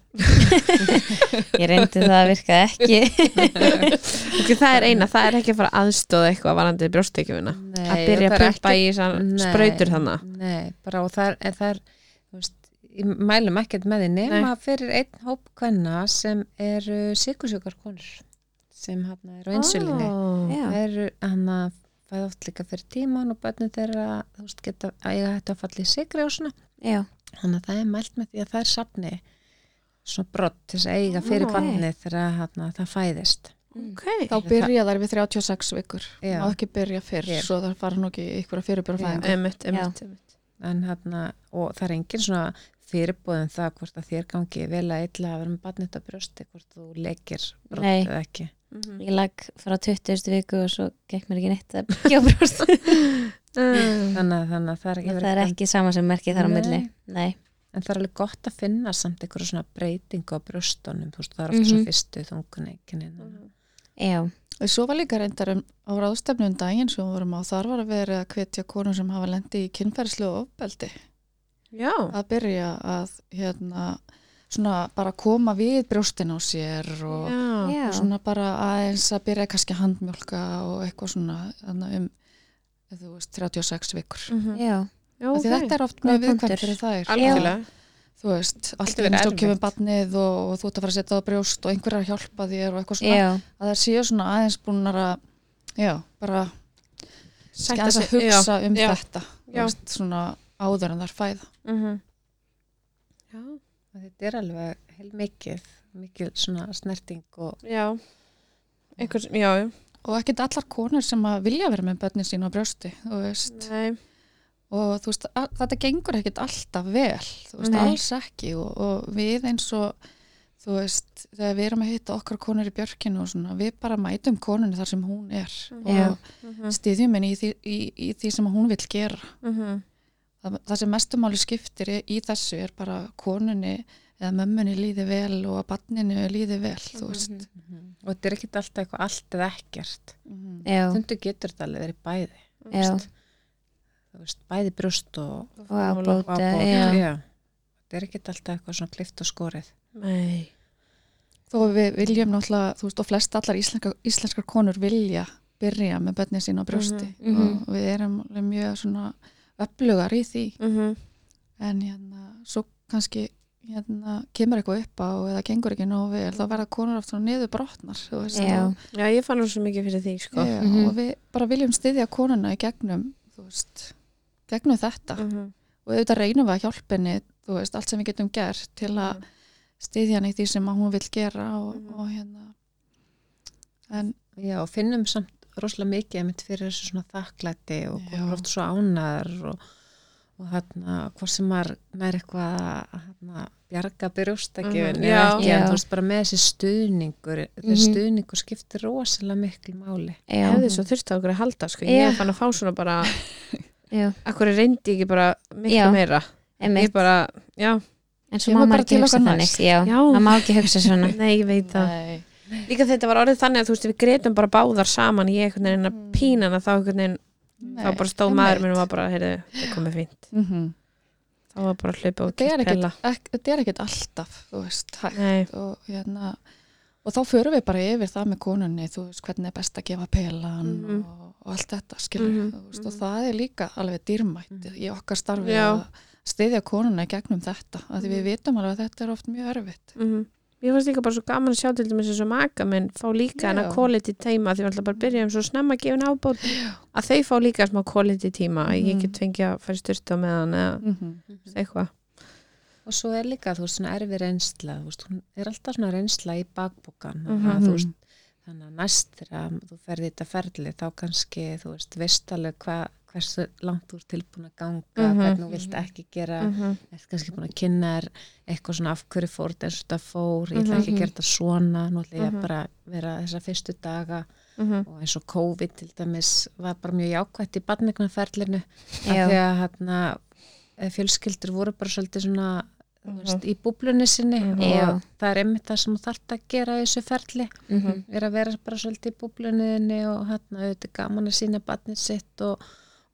Ég reyndi það að virka ekki það er eina, það er ekki að fara aðstóða eitthvað varandi brjóstekjumina að byrja að pumpa í sann sprautur þannig Nei, bara og það er, það er veist, ég mælum ekkert með því nema fyrir einn hóp kvenna sem eru sikursjúkar konur sem hann er á insulinni oh. Já. það eru hann að fæða oft líka fyrir tíman og börnum þeirra þú veist geta að eiga hættu að falla í sigri og svona. Já, þannig að það er mælt með því að það er safni svona brott til þess að eiga fyrir Ó, barnið þegar hann, það fæðist. Ok, Þá byrja þær við 36 vikur. Já. Má ekki byrja fyrr, Fyrr. svo það fara nú ekki ykkur að fyrirbjörða fæðingu emitt en hann og það er engin svona fyrirbúðin það hvort að þér gangi vel að illa að vera með brjósti hvort þú leikir brott Nei. eða ekki ég lag frá 20. viku og svo gekk mér ekki neitt að byggja brjóst. Mm. þannig, þannig að það er ekki það er ekki sama sem merki þar á milli. Nei, en það er alveg gott að finna samt einhverju svona breytingu á brjóstunum þú veist það er alltaf Mhm. svo fyrstu þunguneikin já, Og Svo var líka reyndar um, á ráðstefnum daginn sem við vorum á, þar var að vera að hvetja konur sem hafa lendi í kynferðslu og ofbeldi. Já, að byrja að hérna svona bara koma við brjóstin á sér og, og svona bara aðeins að byrja kannski að handmjólka og eitthvað svona þarna um þú veist 36 vikur. Mhm. já, já okay. þetta er oft mjög viðkvæmt fyrir þær. Algjörlega. Þú veist, allt þá kemur erfitt. barnið og, og þú ert að fara að setja það á brjóst og einhver er að hjálpa þér og eitthvað svona já, að það séu svona aðeins búin að já, bara Sætta aðeins að já, hugsa um já. þetta þú Já. veist, svona áður en þær fæða. Mhm. Já, þetta er alveg heil mikið mikið svona snerting og já. Einhver, já, og ekkert allar konur sem að vilja vera með börnin sín á brjósti þú veist, Nei, og þú veist, að, þetta gengur ekkert alltaf vel, þú veist, Nei. alls ekki. Og, og við eins og þú veist, þegar við erum að hitta okkar konur í björkinu og svona, við bara mætum konunni þar sem hún er og Mhm. styðjum henni í í, í því sem hún vill gera. Mhm. Það, það sem mestumáli skiptir í, í þessu er bara konunni eða mömmunni líði vel og að barninu líði vel, þú veist. og þetta er ekkit alltaf eitthvað allt eða ekkert. Mhm. já, stundu getur þetta alveg verið bæði já. þú veist, bæði brjóst og, og já. þetta er ekkit alltaf eitthvað svona klift og skorið. Nei. Þó við viljum náttúrulega, þú veist, og flest allar íslenskar, íslenskar konur vilja byrja með börnin sín á brjósti. Mhm, mhm. og við erum mjög svona öflugar í því Mhm. en hérna, svo kannski hérna, kemur eitthvað upp á eða gengur ekki nógu vel, þá verða konur oft svona niður brotnar, þú veist já, Já, ég fann hún svo mikið fyrir því, sko já, Mhm. og við bara viljum styðja konuna í gegnum, veist gegnum þetta Mhm. og auðvitað reynum við að þú veist, allt sem við getum gert til að styðja henni í því sem hún vil gera og, Mhm. og hérna en já, og finnum samt rosalega mikið einmitt fyrir þessu svona þakklæti og komur oft svo ánæðar og, og hérna, hvað sem maður nær eitthvað að hérna, bjarga brjóstakjöfin eða já. ekki, en þú veist bara með þessi stuðningur þessi Mhm. stuðningur skiptir rosalega miklu máli. Já, Hefði svo þurft á okkur að halda, sko. Ég fann að fá svona bara já, Akkur reyndi ég ekki bara miklu Já. meira? Ég bara, já, en svo má maður ekki hugsa þannig. já, Já. það má ekki hugsa svona. Nei, ég veit það. Nei, Líka þetta var orðið þannig að þú veist, við greitum bara báðar saman Ég einhvern veginn að Mm. pína þá einhvern veginn nei, Þá bara stóð maður minn og var bara, heyrðu, það komið fínt Mhm. Þá var bara að hlaupa og ek- þetta er ekkert alltaf, veist og hérna og þá förum við bara yfir það með konunni þú veist hvernig er best að gefa pelan Mhm. og, og allt þetta skilur Mhm, þú veist, og mhm. það er líka alveg dýrmætt Mhm. í okkar starfi Já. að styðja konunni gegnum þetta að því við Mhm. vitum alveg að þetta er oft mjög erfitt mm Mér fannst líka bara svo gaman að sjá til dæmis eins og maka minn fá líka Já. hana quality tíma því við ætla bara að byrja um svo snemma að gefa henni ábót að þau fá líka smá quality tíma að ég Mhm. get fengið að fara í styrtu á meðan eða mm -hmm. eitthvað og svo er líka, þú veist, svona erfi reynsla þú veist, hún er alltaf svona reynsla í bakbókan þannig Mhm. að þú veist þannig að næst þegar þú ferði þetta ferli þá kannski, þú veist, veist alveg hva, hversu langt þú er tilbúin að ganga Mhm. hvernig þú vilt ekki gera mm -hmm. er kannski búin að kynna þér eitthvað svona af hverju fór þetta og fór ég ætla ekki Mhm. að gera þetta svona nú ætla ég Mhm. bara að vera þessa fyrstu daga Mhm. og eins og COVID til dæmis var bara mjög jákvætt í barnegnaferlinu af því að hérna, fjölskyldur voru bara svolítið svona Mhm. veist, í búblunni sinni Mhm. og Já. það er einmitt það sem þú þarft að gera í þessu ferli Mhm. er að vera bara svolítið í búblunniðinni og hérna auðvitað er gaman að sína barnið sitt og,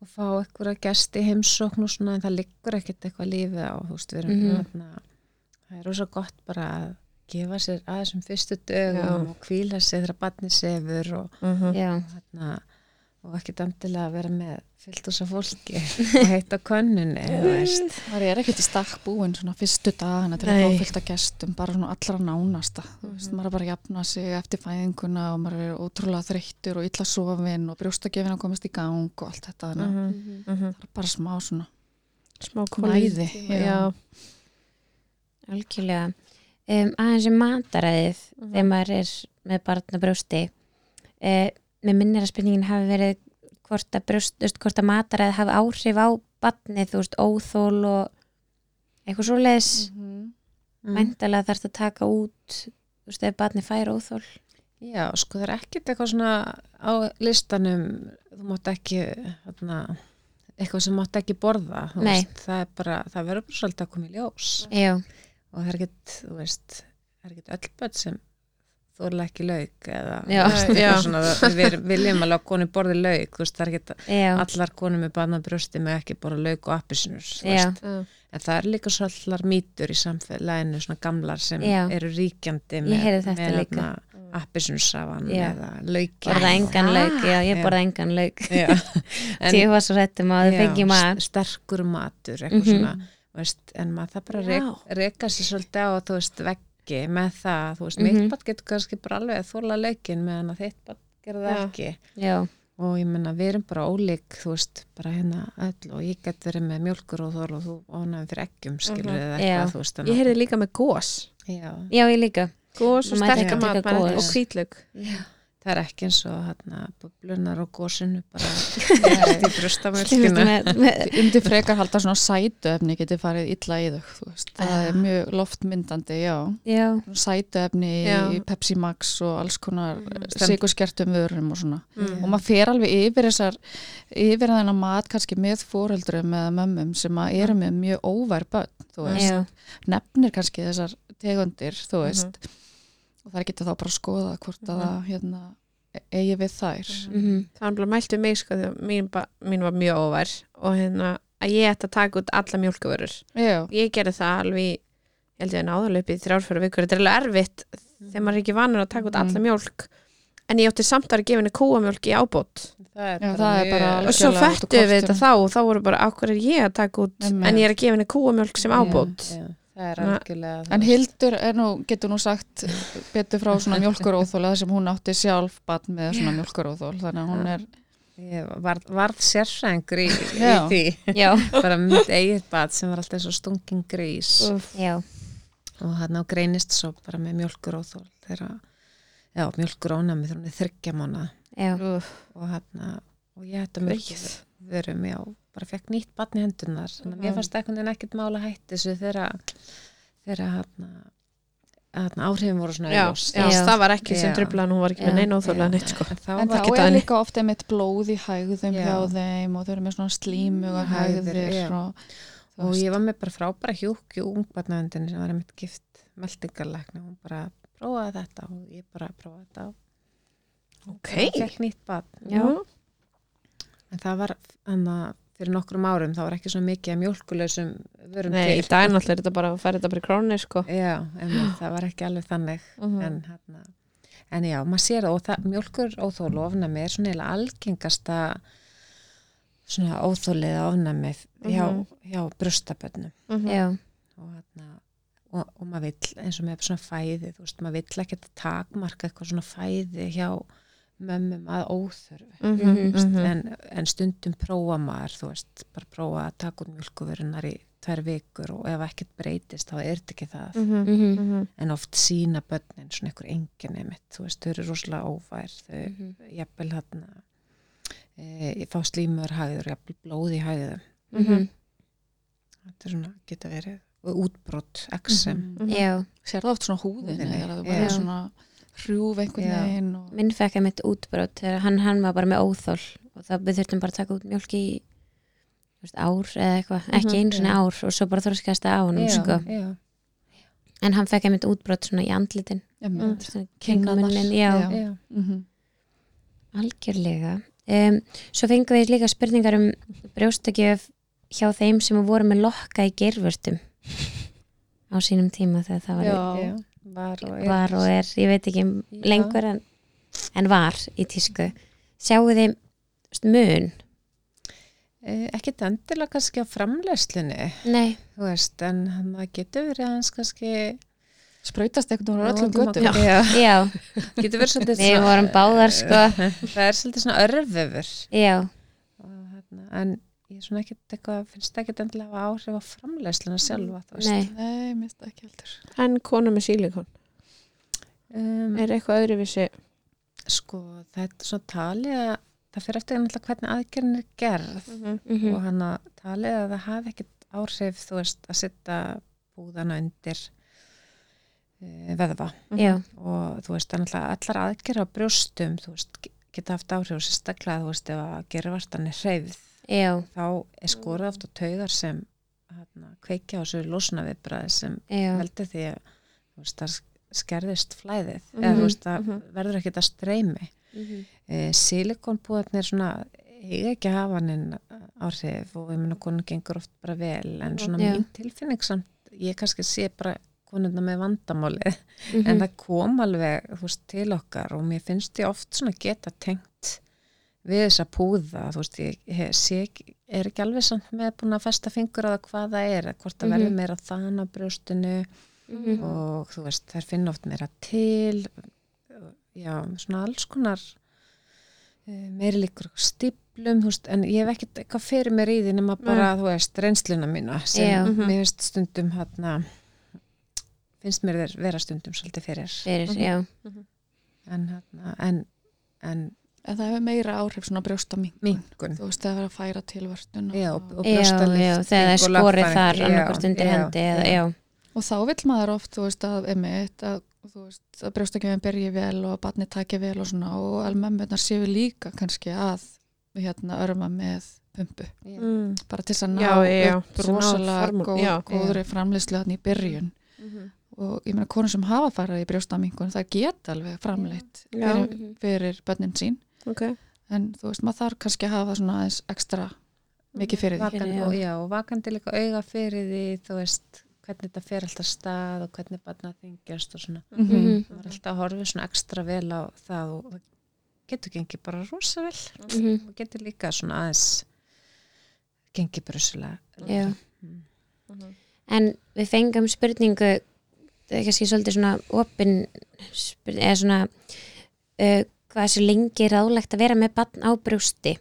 og fá eitthvað gesti heimsókn og svona en það liggur ekkert eitthvað lífið á þú veist, við erum Mhm. hérna það er rosa gott bara að gefa sér aðeins um fyrstu dögum Já. og kvíla sig þegar barni sefur og, Mhm. já, hérna, og ekki dandilega að vera með fyllt úr svo fólki og heita veist. maður er ekkert í stakk búin svona fyrstu dagana til að Nei. fá fyllt að gestum bara svona allra nánasta þú veist, maður er bara að jafna sig eftir fæðinguna og maður er ótrúlega þreyttur og illa sofin og brjóstakefin að komast í gang og allt þetta þannig að Mhm. Mhm. það er bara smá svona smá já. algjörlega um, aðeins um mataræðið Mhm. þegar maður er með barn og brjósti uh, með minnir að spurningin hafi verið hvort að, að mataræðið hafi áhrif á barnið, þú veist, óþól og eitthvað svoleiðis. Mhm. Mm. mæntalega þarf það að taka út þú veist, ef barnið fær óþól Já, sko það er ekkert eitthvað svona á listanum þú mátt ekki hérna, eitthvað sem mátt ekki borða veist, það er bara, það verður bara svolítið að koma í ljós. Já, og það er ekkert, þú veist það er ekkert öll börn sem þóla ekki lauk eða Já. Já. svona, við viljum alveg að konu borði lauk þú veist, það er ekkert já, allar konur með barna brjósti með ekki borða lauk og appisinur já, en það er líka svolítlar mýtur í samfélaginu svona gamlar sem Já. eru ríkjandi með líka. appisunsafann Já. eða lauki borða engan lauk já, ég borða engan. En- því ég var svo hrættum að þau Já, fengi maður st- sterkur matur eitthvað Mhm. svona veist, en maður það bara reka sér svolítið á þú veist, veggi með það þú veist, Mhm. mitt barn getur kannski bara alveg að þóla laukin meðan að þitt barn gera það Já. ekki. Já, og ég menna við erum bara ólík þú veist, bara hérna öll og ég get verið með mjölkur og þól og þú ónaðum fyrir eggjum skilur Mhm. eða Já. eitthvað þú veist, ég heyrði líka með gós já, já, ég líka. Gós og Maður mætti sterkar ekki það er ekki eins og hérna bublunar og gósinu bara eftir Ég myndi frekar halda svona sætuefni geti farið illa í þau það Ah. er mjög loftmyndandi já. já, sætuefni Já. í Pepsi Max og alls konar Mhm. sigurskertum vörum og svona Mm. og maður fer alveg yfir þessar yfir þennan mat kannski með fóreldrum eða mömmum sem eru með mjög óvær börn, þú veist, nefnir kannski þessar tegundir, þú Mhm. veist og það er getið þá bara að skoða hvort að það hérna, eigi við þær. Mhm, það var bara mælt við mig sko því að mín, mín var mjög óvær og hérna að ég ætti að taka út alla mjólkavörur já, ég gerði það alveg í- ég held ég að í þrjárfæra vikur. Þetta er alveg erfitt þegar maður er ekki vanur að taka út alla Mhm. mjólk. En ég átti samt að vera gefinu kúamjólk í ábót. Það er Já, það er mjög- bara og svo fættu við þetta þá og þá voru bara er ég að taka út? En ég er að gefa henni kúamjólk sem ábót. Já, það er Na- algjörlega en Hildur er nú, getur nú sagt betur frá svona mjölkuróþól þar sem hún átti sjálf batn með svona mjölkuróþól þannig að hún er varð, varð sérfræðingur í, í því. Já, bara mitt eigið bad sem var alltaf svo stungin grís. Já, og hann á greinist svo bara með mjölkur og þól þegar, já, mjölkur ónami þegar hún er þryggja mánu og hann og ég hætti mjölkur verum, já, bara fekk nýtt batn í hendunar þannig að mér Mhm. fannst ekkert en ekkert mála hætti þessu þegar að áhrifin voru svona já, já, það var ekki sem Já. trublaðan hún var ekki með neina óþóla neitt sko en þá en ekki er þannig. líka ofta mitt blóð í hægðum Já. hjá þeim og þau eru með svona slímugar Hægðir, og, og ég var með bara frábæra hjúkju ungbarnavendin sem var einmitt gift meldingarlækna, hún bara prófaði þetta og ég bara prófaði þetta og ok, fekk nýtt barn Já. en það var hana, fyrir nokkrum árum það var ekki svo mikið að mjólkuleysum vörum nei, í til dag náttúrulega er þetta bara að færa þetta bara í krónir sko já, einmitt, það var ekki alveg þannig Mhm. en, hana, en já, maður sér það og það, mjólkur óþól og ofnami er svona eiginlega algengasta svona óþólið ofnami hjá, Mhm. hjá brustabönnum Mhm. já, og, hérna, og, og maður vill eins og með svona fæði, þú veist, maður vill ekki takmarka eitthvað svona fæði hjá mömmum að óþörfu Mhm, mhm. en, en stundum prófa maður, þú veist, bara prófa að taka út mjölkuverunar í tvær vikur og ef ekkert breytist þá er þetta ekki það Mhm, mhm, mhm. en oft sína börnin svona einhver enginni mitt, þú veist, þau eru rosalega ófær þau, Mhm. jafnvel þarna e, fá slímur hæður, jafnvel blóð í hæðum mhm, þetta er svona, geta verið og útbrott, Mhm. já sér það oft svona þegar þú já. bara svona hrjúf einhvern Já. veginn og... minn fekk að mitt útbrot þegar hann, hann var bara með óþól og það við þurftum bara að taka út mjólk í veist, ár eða eitthvað, ekki Mhm, einu sinni já. ár og svo bara þroskast það á hann já, sko. já, en hann fekk að mitt útbrot svona í andlitin svona já, Já. já. Mhm. algjörlega um, svo fengum við líka spurningar um brjóstakjöf hjá þeim sem voru með lokka í gerfurtum á sínum tíma þegar það var, Já. Var og er, var og er ég veit ekki um Já. lengur en, en var í tísku. Sjáu þið mun? Eh, ekkit endilega kannski á framleiðslunni. Nei, þú veist, en það getur verið aðeins kannski sprautast veginn á öllum göttum Já, já, getur verið svolítið við vorum báðar sko, það er svolítið svona örföfur já, og, hérna, en ég er svona ekkit eitthvað finnst það ekkit endilega hafa áhrif á framleiðsluna sjálfa þú veist. nei. Nei, minnst það ekki heldur. En kona með sílikon, um, er eitthvað öðruvísi? sko, það er svona talið að það fyrir eftir náttúrulega hvernig aðgerðin er gerð. Mhm, og hann að talið að það hafi ekkit áhrif þú veist að setja búðana undir uh, veðva já, og þú veist, er náttúrulega allar aðgerð á brjóstum, þú veist, ge- geta haft áhrif og sérstaklega, þú veist, ef að gerðvartan er hreyfð, já, þá er skorið oft á taugar sem hana, kveikja á þessu losna viðbræði sem já. veldur því að veist, það skerðist flæðið Mhm, eða þú veist, það mhm. verður ekkit að streymi. Mhm, e, silikonbúðarnir svona eiga ekki að hafa hann áhrif og ég meina konur gengur oft bara vel en svona Já. mín tilfinning samt, ég kannski sé bara konurna með vandamálið. Mhm, en það kom alveg veist, til okkar og mér finnst ég oft svona geta tengt við þessa púða þú veist, ég, sé er ekki alveg samt með búin að festa fingur á það hvað það er, hvort það Mhm. verður meira þann á brjóstinu mhm, og þú veist, þær finna oft meira til já, svona alls konar eh, meiri líkur á stíplum, þú veist, en ég hef ekkert eitthvað fyrir mér í því nema bara, þú veist, reynsluna mína sem Já. Mhm. mér finnst stundum hérna finnst mér vera stundum svolítið fyrir fyrir, Mhm. en hérna, en, en En það hefur meira áhrif svona brjóstamingun minkun. Þú veist, það er að færa til vörtun já, og, og, og já, brjóstalift þegar það er og skorið þar Já, annarkvort undir já, hendi eða, já, og þá vill maður oft, þú veist, að emitt, að, þú veist, að brjóstakjöfin byrji vel og barni taki vel og svona og almemmunar séu líka kannski að hérna örma með pumpu. Já. Mm. bara til þess að ná upp að rosalega já. góðri framleiðslu hann í byrjun. Mhm. og ég meina konur sem hafa farið í brjóstamingun það geta alveg framleitt fyrir, fyrir börnin sín Ok, en þú veist, maður þarf kannski að hafa svona aðeins ekstra mikið fyrir því Vakan, Já. og, já, og vakandi líka auga fyrir því þú veist, hvernig þetta fer alltaf af stað og hvernig barna þingjast og svona Mhm. Mhm. það er alltaf að horfa svona ekstra vel á það og það getur gengið bara rosa vel Mhm. og getur líka svona aðeins gengið brussulega Já. Mm. En við fengum spurningu það er kannski svolítið svona opin spurning, eða svona uh, hvað svo lengi ráðlegt að vera með barn á brjósti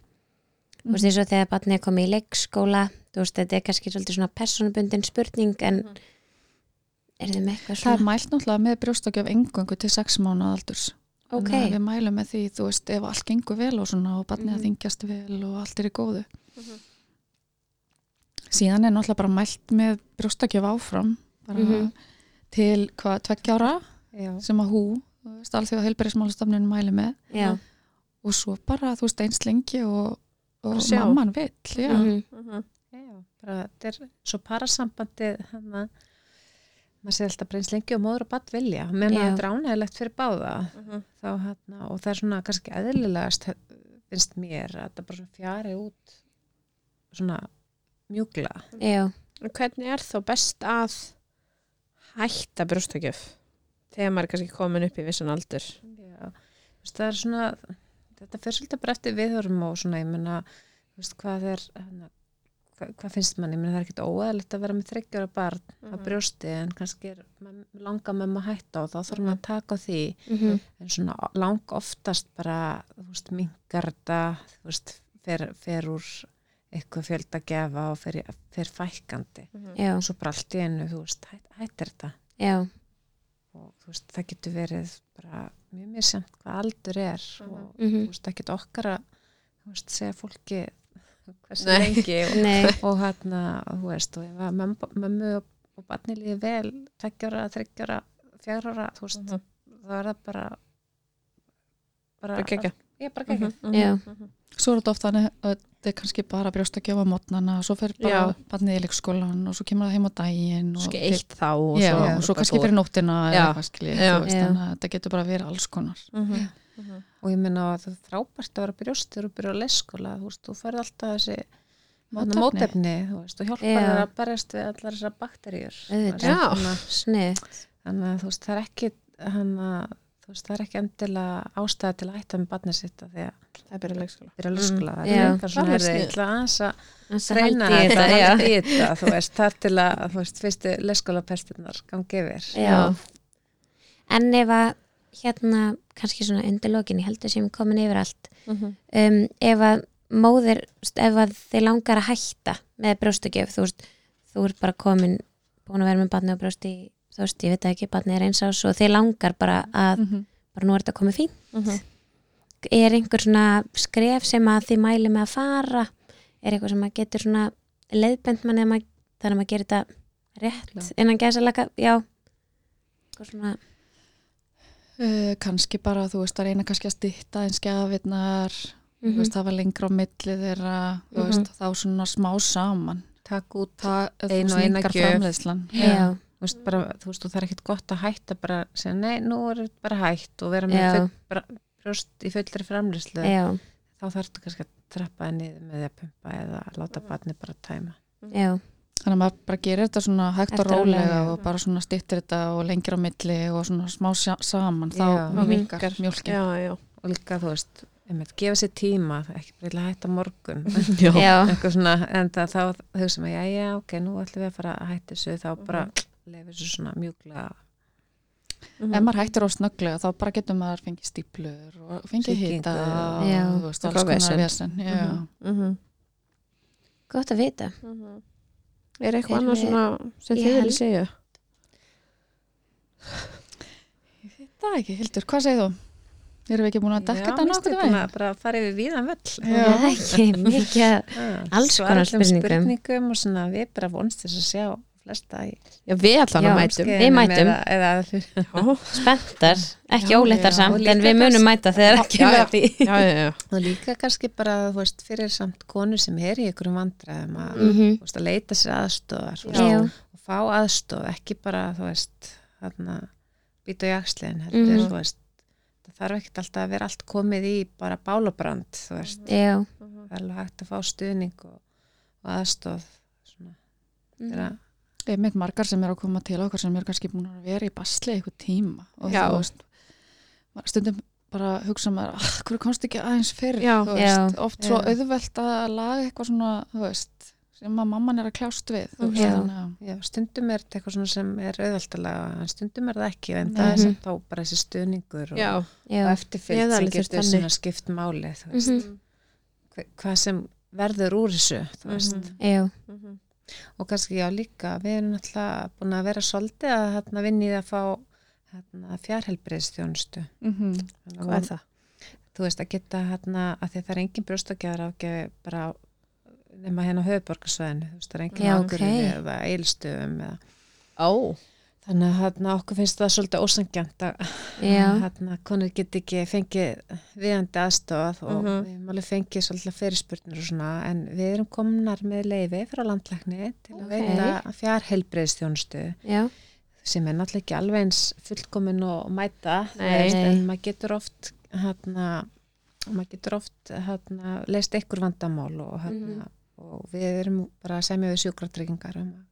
þú veist eins og þegar barnið er komið í leikskóla þú veist þetta er kannski svolítið svona personabundin spurning en er þið með eitthvað Það er svona mælt náttúrulega með brjóstakjöf engungu til sex mánu aldurs. ok, Þannig að Við mælum með því, þú veist, ef allt gengur vel og svona og barnið Mhm. að þingjast vel og allt er í góðu. Síðan er náttúrulega bara mælt með brjóstakjöf áfram, bara Mhm. til hvað, tveggjára Já, sem að hú, alþjóða heilbærismálastofnun mæli með. Já. Og svo bara, þú veist, eins lengi og, og Bara mamman vill, já. mhm, já, bara þetta er svo parasambandi þannig að maður sé alltaf breyns lengi og móður og badd vilja. Menn Já. að þetta er ánægilegt fyrir báða. Þá hérna, og það er svona kannski eðlilegast finnst mér að þetta bara fjari út svona mjúkla. Já, hvernig er þá best að hætta brjóstakjöf þegar maður er kannski komin upp í vissan aldur. Já, þú veist, það er svona þetta fyrir svolítið bara eftir viðhörum og svona, ég meina, þú veist, hvað er hana, hvað, hvað finnst mann, ég meina það er ekkert óæðilegt að vera með þryggjara barn á brjósti en kannski er mem- langa með maður hætta og þá þarf maður að taka á því. Mhm, en svona lang oftast bara, þú veist, minkar þetta, þú veist, fer, fer úr eitthvað fjölda gefa og fer, fer fækkandi. Já, og svo bara allt í einu, þú veist, hætt, hættir þetta. Já og þú veist, það getur verið bara mjög mjög semt hvað aldur er og mhm, þú veist, það getur okkar að þú veist, segja fólki hversu Nei. lengi og, og hérna, þú veist, og ef að mömmu, og, og barni líði vel tveggjara, þryggjara, fjagrara þú veist, Mhm. þá er það bara bara, Bara ég bara gegja. Já, Svo er þetta oft þannig að þetta er kannski bara brjóstakjöf á mótnana, svo fer bara barnið í leikskólan og svo kemur það heim á daginn og Svo til- eitt þá og Já, svo, og svo kannski fyrir nóttina þannig að þetta getur bara verið alls konar. Mhm. Mhm. og ég meina að það er frábært að vera brjóstur og byrja á leyskóla, þú veist, þú færð alltaf þessi Mótefni, mótefni þú veist, og hjálpar Já. þér að berjast við allar þessar snið þannig að þú veist, það er ekki hana, þú veist, það er ekki endilega ástæða til að hætta með barnið sitt af því að það er byrja leikskóla. Að luskla það er eitthvað svona Það er aðeins að að reyna þetta, í þetta þú veist, þar til að, þú veist, fyrstu leskólapestinnar gangi yfir. Já. En ef að hérna, kannski svona undir lokin, ég heldur sem komin yfir allt. Mhm. um, ef að móðir, ef að þið langar að hætta með brjóstukjöf, þú veist þú ert bara komin, búin að vera með barni á brjósti, þú veist, ég veit það ekki, barni er eins ás og þið langar bara að Mhm. bara nú er þetta komið fín Mhm. er einhver svona skref sem að þið mæli með að fara er eitthvað sem að getur svona leiðbend manni að maður, þannig að maður gerir þetta rétt Klart. innan gæsa laka, já eitthvað svona, Uh, kannski bara, þú veist, að reyna kannski að stytta eins gjafirnar, þú mhm, veist, hafa lengra á milli þeirra, þú Mhm. veist, þá svona smá saman. takk út, Það, Ein og eina gjöf. framleiðslan. já, þú veist, bara, þú veist, það er ekkit gott að hætta bara, að segja, nei, nú er þetta bara hætt og vera með Já. full, bara, brjóst í fullri framlýslu þá þarf þetta kannski að trappa það niður með því að pumpa eða láta barni bara tæma. Já. Þannig að maður bara gerir þetta svona hægt og rólega og bara svona styttir þetta og lengra á milli og svona smá sa- saman, þá já, já, og líka, þú veist, einmitt, gefa sér tíma ekki bara að hætta á morgun. Já. já, eitthvað svona, en það, þá hugsa maður, já, já, ok, nú ætlum við að fara að hætta þessu þá bara lefa þessu svona mjúklega Ef maður hættir á snögglega þá bara getur maður fengið stíplur og fengið Já. og þú veist, alls konar vesen. vesen. Já. Mhm. gott að vita Mhm. Er eitthvað við- svona sem Ég þið viljið segja? Það er ekki, Hildur, hvað segir þú? Erum við ekki búin að dekka þetta nokkuð við búin að bara fara yfir víðan völl Já. það er ekki mikið Já, Alls konar spurningum og svona við bara vonst þess að sjá flesta í Já, við allan Já, að mætum Við mætum. eða, eða, Já, spenntar, ekki óleittar samt en við munum kannski- mæta þegar ekki Já, já. verða því já, já, já. og líka kannski bara þú veist, fyrir samt konu sem er í einhverjum vandræðum að, Mhm. þú veist, að leita sér veist, og fá aðstóð ekki bara þú veist býta í axlin heldur, þú veist, það þarf ekkert alltaf að vera allt komið í bara bálabrand þú veist, já, það er alveg hægt að fá stuðning og, og aðstóð svona, Mhm. þegar Ég er mitt margar sem er að koma til okkar sem er kannski búin að vera í basli eitthvað tíma og Já. þú veist stundum bara hugsa maður ah, hverju komst ekki aðeins fyrr Já. þú veist, Já. oft svo Já. auðvelt að laga eitthvað svona þú veist, sem að mamman er að kljást við veist, Já. þannig að Já, stundum er þetta eitthvað svona sem er auðvöldalega, en stundum er það ekki en það er Mhm. samt þá bara þessi stuðningur og, og eftirfylg sem getur svona skipt máli Mhm. hva- hvað sem verður úr þessu þú veist. Mhm. já, Mhm. Og kannski já líka, við erum alltaf búin að vera svolítið að hérna, vinni í að fá hérna, fjárhelbriðstjónustu mm Hvað er það? þú veist að geta hérna, að því að það er engin brjóstakjæðar ágæði bara nema hérna á höfuborgarsvæðinu, þú veist það er engin Já, águrði ok. eða eilstöðum eða Ó, Þannig að hérna, okkur finnst það svolítið ósangjant að hérna, konur get ekki fengið viðandi aðstofað og Mhm. við erum alveg fengið svolítið fyrirspurnir og svona en við erum komnar með leifi frá landlækni til að Ok. veita fjárheilbreiðstjónustu já, sem er náttúrulega ekki alveg eins fullkomin og mæta veist, en maður getur oft hérna, maður getur oft leist ykkur vandamál og, hérna, Mhm. og við erum bara að semja við sjúkratryggingar um að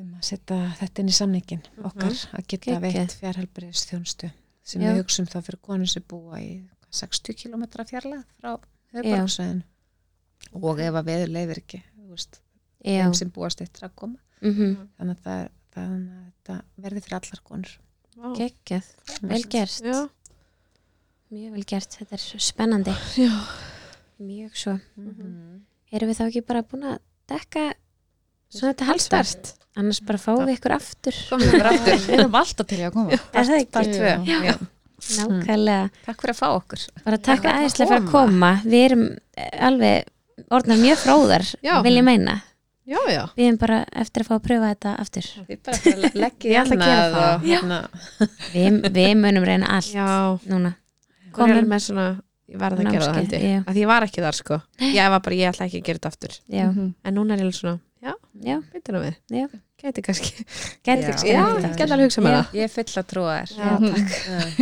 um að setja þetta inn í samningin okkar að geta Geggjað. veitt fjárhelbriðstjónustu sem Já. við hugsaum þá fyrir konur sem búa í hvað, 60 km fjarlæð frá höfborgsvæðinu og ef að veður leifir ekki þeim sem búast eftir að koma. Mhm, þannig að, það, þannig að þetta verði fyrir allar konur. Geggjað, vel gert. Já, mjög vel gert, þetta er spennandi. Já. mjög svo, Mhm. erum við þá ekki bara búin að dekka svona þetta halstart annars bara fáum við ykkur aftur. Komum við bara aftur. Við erum alltaf til að koma. Er það ekki? Nákvæmlega, takk fyrir að fá okkur. Bara takk aðeinslega fyrir að koma. við erum eh, alveg orðnar mjög fróðar vil ég meina. Já, já. við erum bara eftir að fá að pröfa þetta aftur. Við bara fyrir að leggja í Ég ætla að gera annað það. og hérna. Við, við munum reyna allt Já, núna. Komum. með svona, ég verði að gera það held ég. Að því ég var ekki þar sko. Ég var bara, ég ætla ekki að gera þetta aftur. já. En núna er ég alveg svona, veitir við. já Gæti kannski. Gæti ekki Já, gæti alveg hugsa með það. ég er full að trúa þér. Já.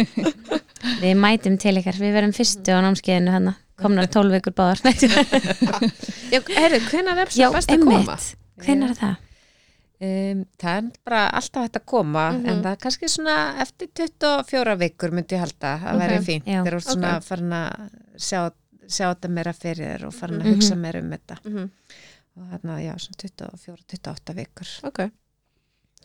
við mætum til ykkar, við verum fyrstu á námskeiðinu hana komnar 12 vikur báðar hvenær er það best að koma? hvenær er það? Um, það er bara alltaf hægt að koma Mhm. en það er kannski svona eftir 24 vikur myndi ég halda að Ok. væri fínt Já. þeir eru svona Ok. farin að sjá, sjá þetta meira fyrir þér og farin að Mhm. hugsa meira um þetta Mhm, og þarna, já, svona 24-28 vikur Ok,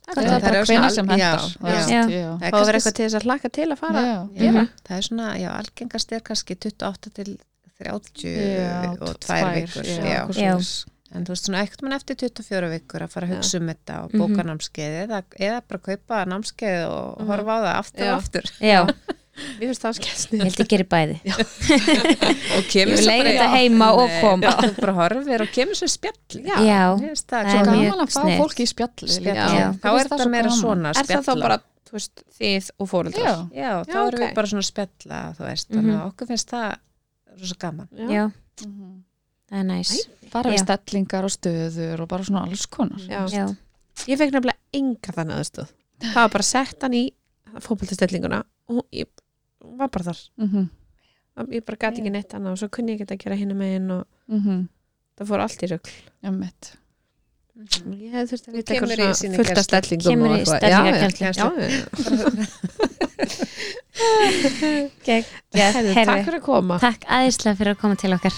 Það er það bara er al- sem hendar. Það er- er kannski- eitthvað til þess að hlaka til að fara Já. gera. það er svona, já, algengast er kannski 28 til 30 Já, og 2 tvær, vikur já, en þú veist svona ekkert mann eftir 24 vikur að fara að hugsa um þetta og Mhm. bóka námskeið eða, eða bara kaupa námskeið og Mhm. horfa á það aftur Já. og aftur Já, Mér finnst það skemmt ég held ég gerir bæði. Og Ég kemur vil svo bara- þetta heima og koma. Bara horfir og kemur svo spjall. Já. Já, það Það Svo er gaman. að fá sniðugt. fólk í spjalli Spjall, þá er það svo meira svona Er það þá bara, veist, þið og fóreldrar? Já, já, þá Já, erum ok. við bara svona spjalla veist, Mhm. þannig að okkur finnst það rosa gaman. Já, Mhm. það er næs. Bara við stellingar og stöður og bara svona alls konar. Ég fekk nefnilega enga þannig aðstöð Það var bara sett hann í fótboltastellinguna og ég var bara þar Mhm. Ég bara gæti ekki neitt annað og svo kunni ég ekki að gera hinna megin og Mhm. það fór allt í rögl Einmitt. Ég hefði þurft að vita eitthvað svona sýningarkennslu. fullt af stellingum Kemur í heyrðu. Takk fyrir að koma Takk æðislega fyrir að koma til okkar